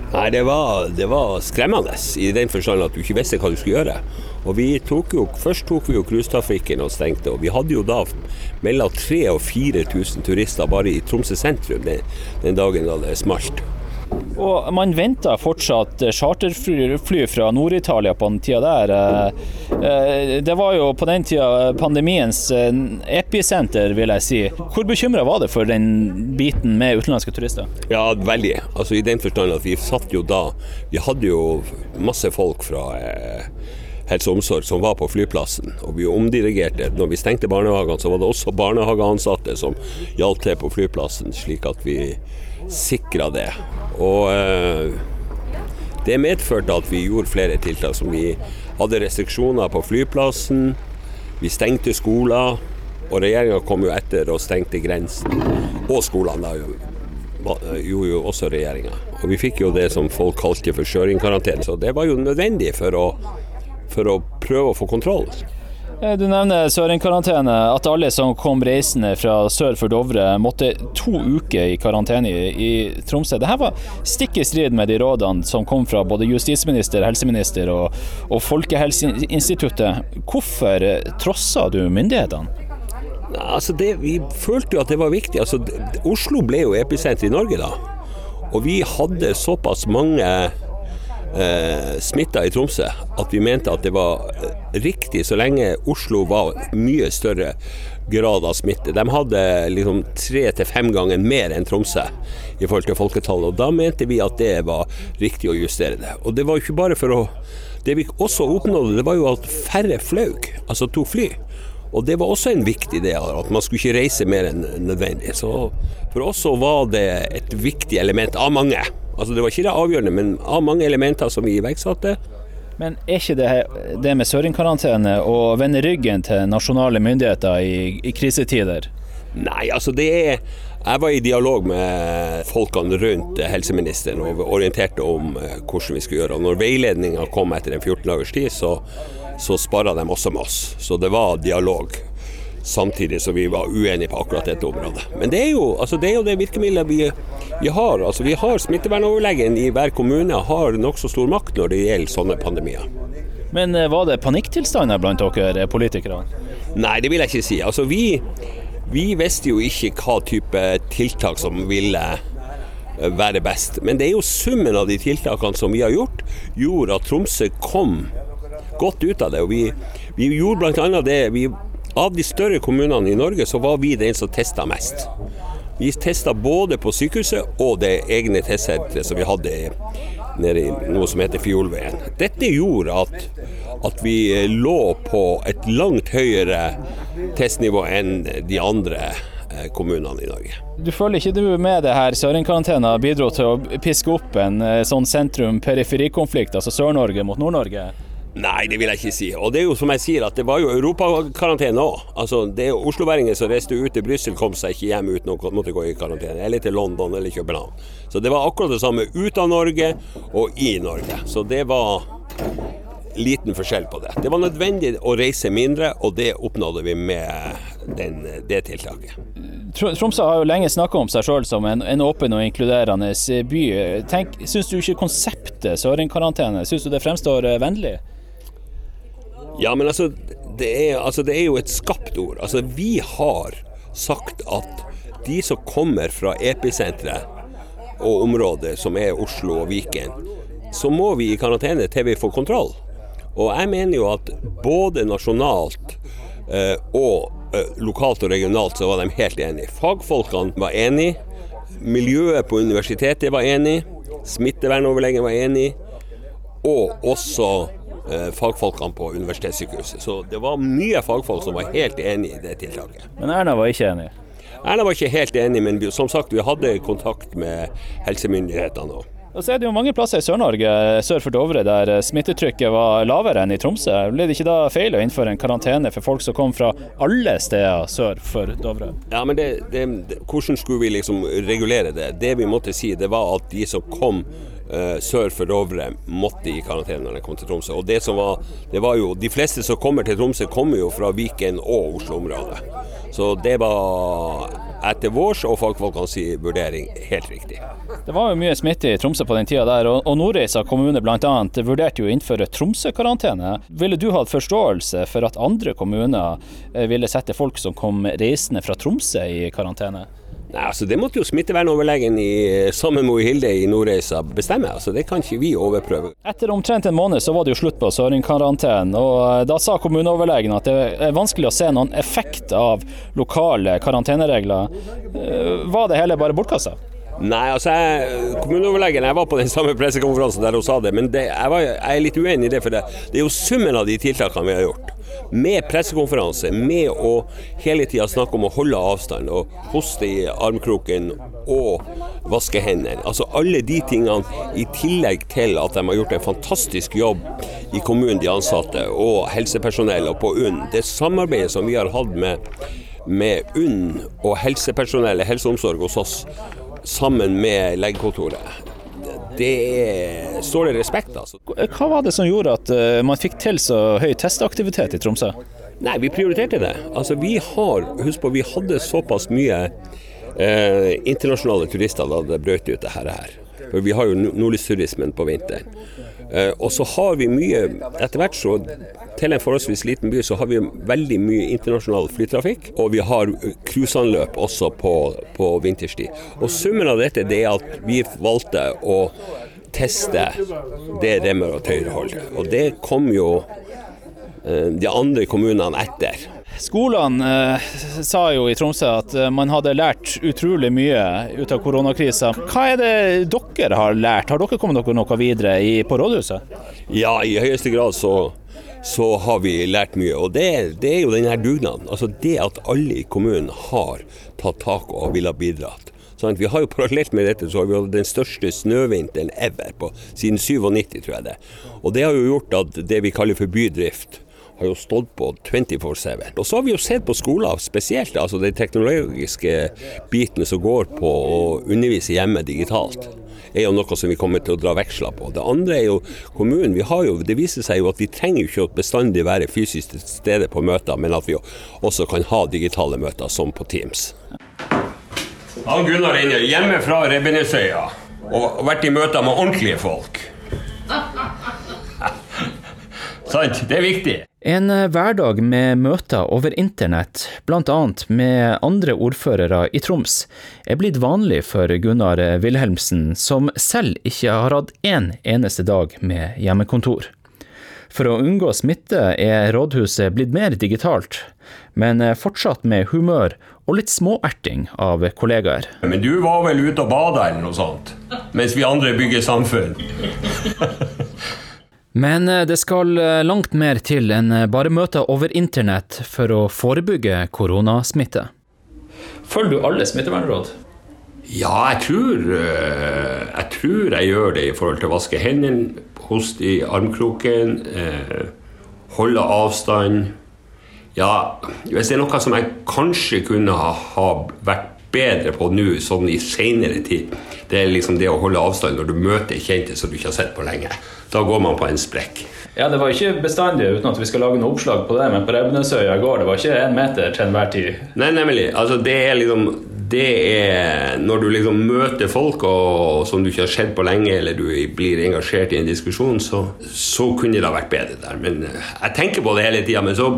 Nei, det var, det var, skremmende i den forstand at du ikke visste hva du skulle gjøre. Og vi tok jo, Først tok vi jo cruisetrafikken og stengte, og vi hadde jo da mellom 3000 og 4000 turister bare i Tromsø sentrum den, den dagen da det smalt. Og man venter fortsatt charterfly fra Nord-Italia på den tida der. Eh, det var jo på den tida pandemiens eh, episenter, vil jeg si. Hvor bekymra var det for den biten med utenlandske turister? Ja, veldig. Altså I den forstand at vi satt jo da Vi hadde jo masse folk fra eh, helse og omsorg som var på flyplassen. Og vi omdirigerte. Når vi stengte barnehagene, så var det også barnehageansatte som hjalp til på flyplassen, slik at vi sikra det. Og eh, det medførte at vi gjorde flere tiltak. som Vi hadde restriksjoner på flyplassen, vi stengte skoler. Og regjeringa kom jo etter og stengte grensen. Og skolene gjorde jo også regjeringa. Og vi fikk jo det som folk kalte for sjøringkarantene. Så det var jo nødvendig for å, for å prøve å få kontroll. Eh, du nevner søringkarantene. At alle som kom reisende fra sør for Dovre måtte to uker i karantene i, Tromsø. Dette var stikk i strid med de rådene som kom fra både justisminister, helseminister og, og Folkehelseinstituttet. Hvorfor trossa du myndighetene? Altså det, vi følte jo at det var viktig. Altså, Oslo ble jo episenter i Norge da. Og vi hadde såpass mange eh, smitta i Tromsø at vi mente at det var eh, riktig så lenge Oslo var mye større grad av smitte. De hadde liksom tre til fem ganger mer enn Tromsø i forhold til folketallet. og Da mente vi at det var riktig å justere det. Og det var jo ikke bare for å Det vi også oppnådde, det var jo at færre fløy, altså tok fly. Og det var også en viktig del, at man skulle ikke reise mer enn nødvendig. Så for oss så var det et viktig element av mange. Altså Det var ikke det avgjørende, men av mange elementer som vi iverksatte. Men er ikke det, det med søringkarantene å vende ryggen til nasjonale myndigheter i, i krisetider? Nei, altså det er Jeg var i dialog med folkene rundt helseministeren og orienterte om eh, hvordan vi skulle gjøre. Og når veiledninga kom etter en 14 dagers tid, så, så sparra de også med oss. Så det var dialog samtidig som vi var uenige på akkurat dette området. Men det er jo, altså det, er jo det virkemidlet vi, vi, har. Altså vi har Smittevernoverlegen i hver kommune har nokså stor makt når det gjelder sånne pandemier. Men eh, var det panikktilstander blant dere politikere? Nei, det vil jeg ikke si. Altså vi, Vi visste jo ikke hva type tiltak som ville eh, være best. Men det er jo summen av de tiltakene som vi har gjort, gjorde at Tromsø kom godt ut av det. Og vi, vi gjorde bl.a. det vi, Av de større kommunene i Norge så var vi den som testa mest. Vi testa både på sykehuset og det egne testsenteret som vi hadde nede i noe som heter Fiolveien. Dette gjorde at, at vi lå på et langt høyere testnivå enn de andre eh, kommunene i Norge. Du føler ikke du med det her Søring-karantena bidro til å piske opp en eh, sånn sentrum-periferikonflikt, altså Sør-Norge mot Nord-Norge? Nei, det vil jeg ikke si. Og det er jo som jeg sier, at det var jo europakarantene òg. Altså, det er jo osloværinger som reiste ut til Brussel, kom seg ikke hjem uten å måtte gå i karantene. Eller til London eller København. Så det var akkurat det samme ut av Norge og i Norge. Så det var liten forskjell på det. Det var nødvendig å reise mindre, og det oppnådde vi med den, det tiltaket. Tromsø har jo lenge snakka om seg sjøl som en, en, åpen og inkluderende by. Tenk, Syns du ikke konseptet sørenkarantene synes du det fremstår vennlig? Ja, men altså det, er, altså det, er, jo et skapt ord. Altså, vi har sagt at de som kommer fra episenteret og området som er Oslo og Viken, så må vi i karantene til vi får kontroll. Og jeg mener jo at både nasjonalt eh, og eh, lokalt og regionalt så var de helt enige. Fagfolkene var enige. Miljøet på universitetet var enig. Smittevernoverlegen var enig. Og også fagfolkene på universitetssykehuset. Så det var mye fagfolk som var helt enig i det tiltaket. Men Erna var ikke enig? Erna var ikke helt enig, men som sagt, vi hadde kontakt med helsemyndighetene òg. Og så er det jo mange plasser i Sør-Norge, sør for Dovre, der smittetrykket var lavere enn i Tromsø. Ble det ikke da feil å innføre en karantene for folk som kom fra alle steder sør for Dovre? Ja, men det, det, hvordan skulle vi liksom regulere det? Det vi måtte si, det var at de som kom sør for Dovre måtte i karantene når de kom til Tromsø. Og det som var, det var jo, De fleste som kommer til Tromsø, kommer jo fra Viken og Oslo-området. Så det var etter vårs og fagfolkenes vurdering helt riktig. Det var jo mye smitte i Tromsø på den tida der, og Nordreisa kommune bl.a. vurderte jo å innføre Tromsø-karantene. Ville du hatt forståelse for at andre kommuner eh, ville sette folk som kom reisende fra Tromsø i karantene? Nei, altså Det måtte jo smittevernoverlegen i sammen med Hilde i Nordreisa bestemme. altså Det kan ikke vi overprøve. Etter omtrent en måned så var det jo slutt på Søring-karantenen. og eh, Da sa kommuneoverlegen at det er vanskelig å se noen effekt av lokale karanteneregler. Eh, var det hele bare bortkasta? Nei, altså jeg, kommuneoverlegen jeg var på den samme pressekonferansen der hun sa det, men det, jeg, var, jeg, er litt uenig i det. For det, det er jo summen av de tiltakene vi har gjort med pressekonferanse, med å hele tida snakke om å holde avstand og hoste i armkroken og vaske hendene. Altså alle de tingene, i tillegg til at de har gjort en fantastisk jobb i kommunen, de ansatte, og helsepersonell og på UNN. Det samarbeidet som vi har hatt med, med UNN og helsepersonellet, helseomsorg hos oss, sammen med legekontoret, det står det respekt av. Altså. Hva var det som gjorde at eh, man fikk til så høy testaktivitet i Tromsø? Nei, vi prioriterte det. Altså, vi har, husk på, vi hadde såpass mye eh, internasjonale turister da det brøt ut det her. For vi har jo nordlysturismen på vinteren. Eh, og så har vi mye Etter hvert så til en forholdsvis liten by så har vi veldig mye internasjonal flytrafikk. Og vi har cruiseanløp også på, på vinterstid. Og summen av dette det er at vi valgte å teste det remmer og tøyer holder. Og det kom jo eh, de andre kommunene etter. Skolene eh, sa jo i Tromsø at eh, man hadde lært utrolig mye ut av koronakrisa. Hva er det dere har lært? Har dere kommet dere noe videre i, på rådhuset? Ja, i høyeste grad så, så har vi lært mye. Og det, det er jo denne dugnaden. Altså det at alle i kommunen har tatt tak og ville bidratt. Sånn, vi har jo Parallelt med dette så har vi hatt den største snøvinteren ever på, siden 97, tror jeg det. Og det har jo gjort at det vi kaller for bydrift, har jo stått på 24-7. Og så har vi jo sett på skoler spesielt, altså de teknologiske bitene som går på å undervise hjemme digitalt er jo noe som vi kommer til å dra veksler på. Det andre er jo kommunen. Vi har jo, det viser seg jo at vi trenger jo ikke bestandig være fysisk til stede på møter, men at vi også kan ha digitale møter, som på Teams. Han Gunnar inne hjemme fra Rebbenesøya og vært i møter med ordentlige folk. <laughs> Sant, det er viktig. En eh, hverdag med møter over internett, bl.a. med andre ordførere i Troms, er blitt vanlig for Gunnar Wilhelmsen, som selv ikke har hatt én eneste dag med hjemmekontor. For å unngå smitte er rådhuset blitt mer digitalt, men fortsatt med humør og litt småerting av kollegaer. Men du var vel ute og bada eller noe sånt? Mens vi andre bygger samfunn. Men det skal langt mer til enn bare møter over internett for å forebygge koronasmitte. Følger du alle smittevernråd? Ja, jeg tror, eh, jeg tror jeg gjør det i forhold til å vaske hendene, hoste i armkroken, eh, holde avstand. Ja, hvis det er noe som jeg kanskje kunne ha vært bedre på nå, sånn i seinere tid, det er liksom det å holde avstand når du møter kjente som du ikke har sett på lenge. Da går man på en sprekk. Ja, Det var ikke bestandig uten at vi skal lage noe oppslag på det, men på Rebnesøya i går det var ikke én meter til enhver tid. Nei, nemlig. Altså, det er liksom det er når du liksom møter folk og, som du ikke har sett på lenge, eller du blir engasjert i en diskusjon, så, så kunne det ha vært bedre der. Men eh, jeg tenker på det hele tida. Men så,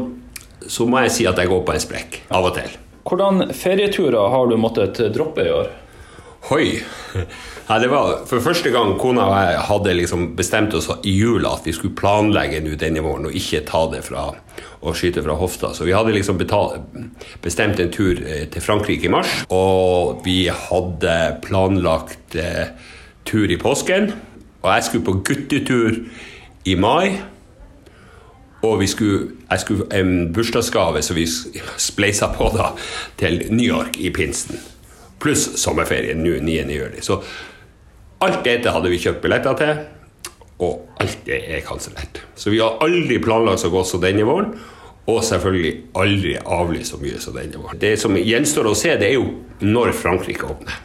så, må jeg si at jeg går på en sprekk av og til. Hvordan ferieturer har du måttet droppe i år? Hoi. Ja, det var for første gang kona og jeg hadde liksom bestemt oss i jula at vi skulle planlegge nå denne våren og ikke ta det fra å skyte fra hofta. Så vi hadde liksom betalt, bestemt en tur eh, til Frankrike i mars. Og vi hadde planlagt eh, tur i påsken. Og jeg skulle på guttetur i mai. Og skulle, jeg skulle en bursdagsgave, så vi spleisa på da til New York i pinsen. Pluss sommerferien nå 9. juli. Så Alt dette hadde vi kjøpt billetter til, og alt det er kansellert. Så vi har aldri planlagt så godt som denne våren, og selvfølgelig aldri avlyst så mye som denne våren. Det som gjenstår å se, det er jo når Frankrike åpner.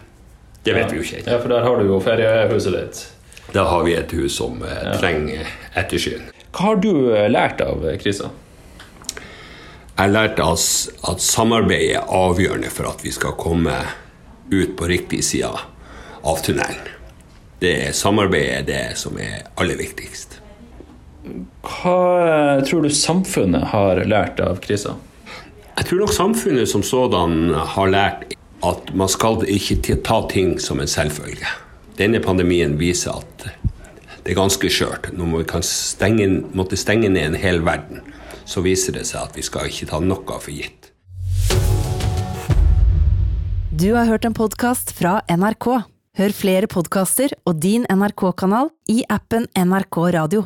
Det vet ja. vi jo ikke ennå. Ja, for der har du jo feriehuset ditt. Da har vi et hus som eh, trenger ettersyn. Hva har du eh, lært av eh, krisa? Jeg har lært at samarbeid er avgjørende for at vi skal komme ut på riktig side av tunnelen det samarbeidet er det som er aller viktigst. Hva tror du samfunnet har lært av krisa? Jeg tror nok samfunnet som sådan har lært at man skal ikke ta ting som en selvfølge. Denne pandemien viser at det er ganske skjørt. Når vi kan stenge, måtte stenge ned en hel verden, så viser det seg at vi skal ikke ta noe for gitt. Du har hørt en podkast fra NRK. Hør flere podkaster og din NRK-kanal i appen NRK Radio.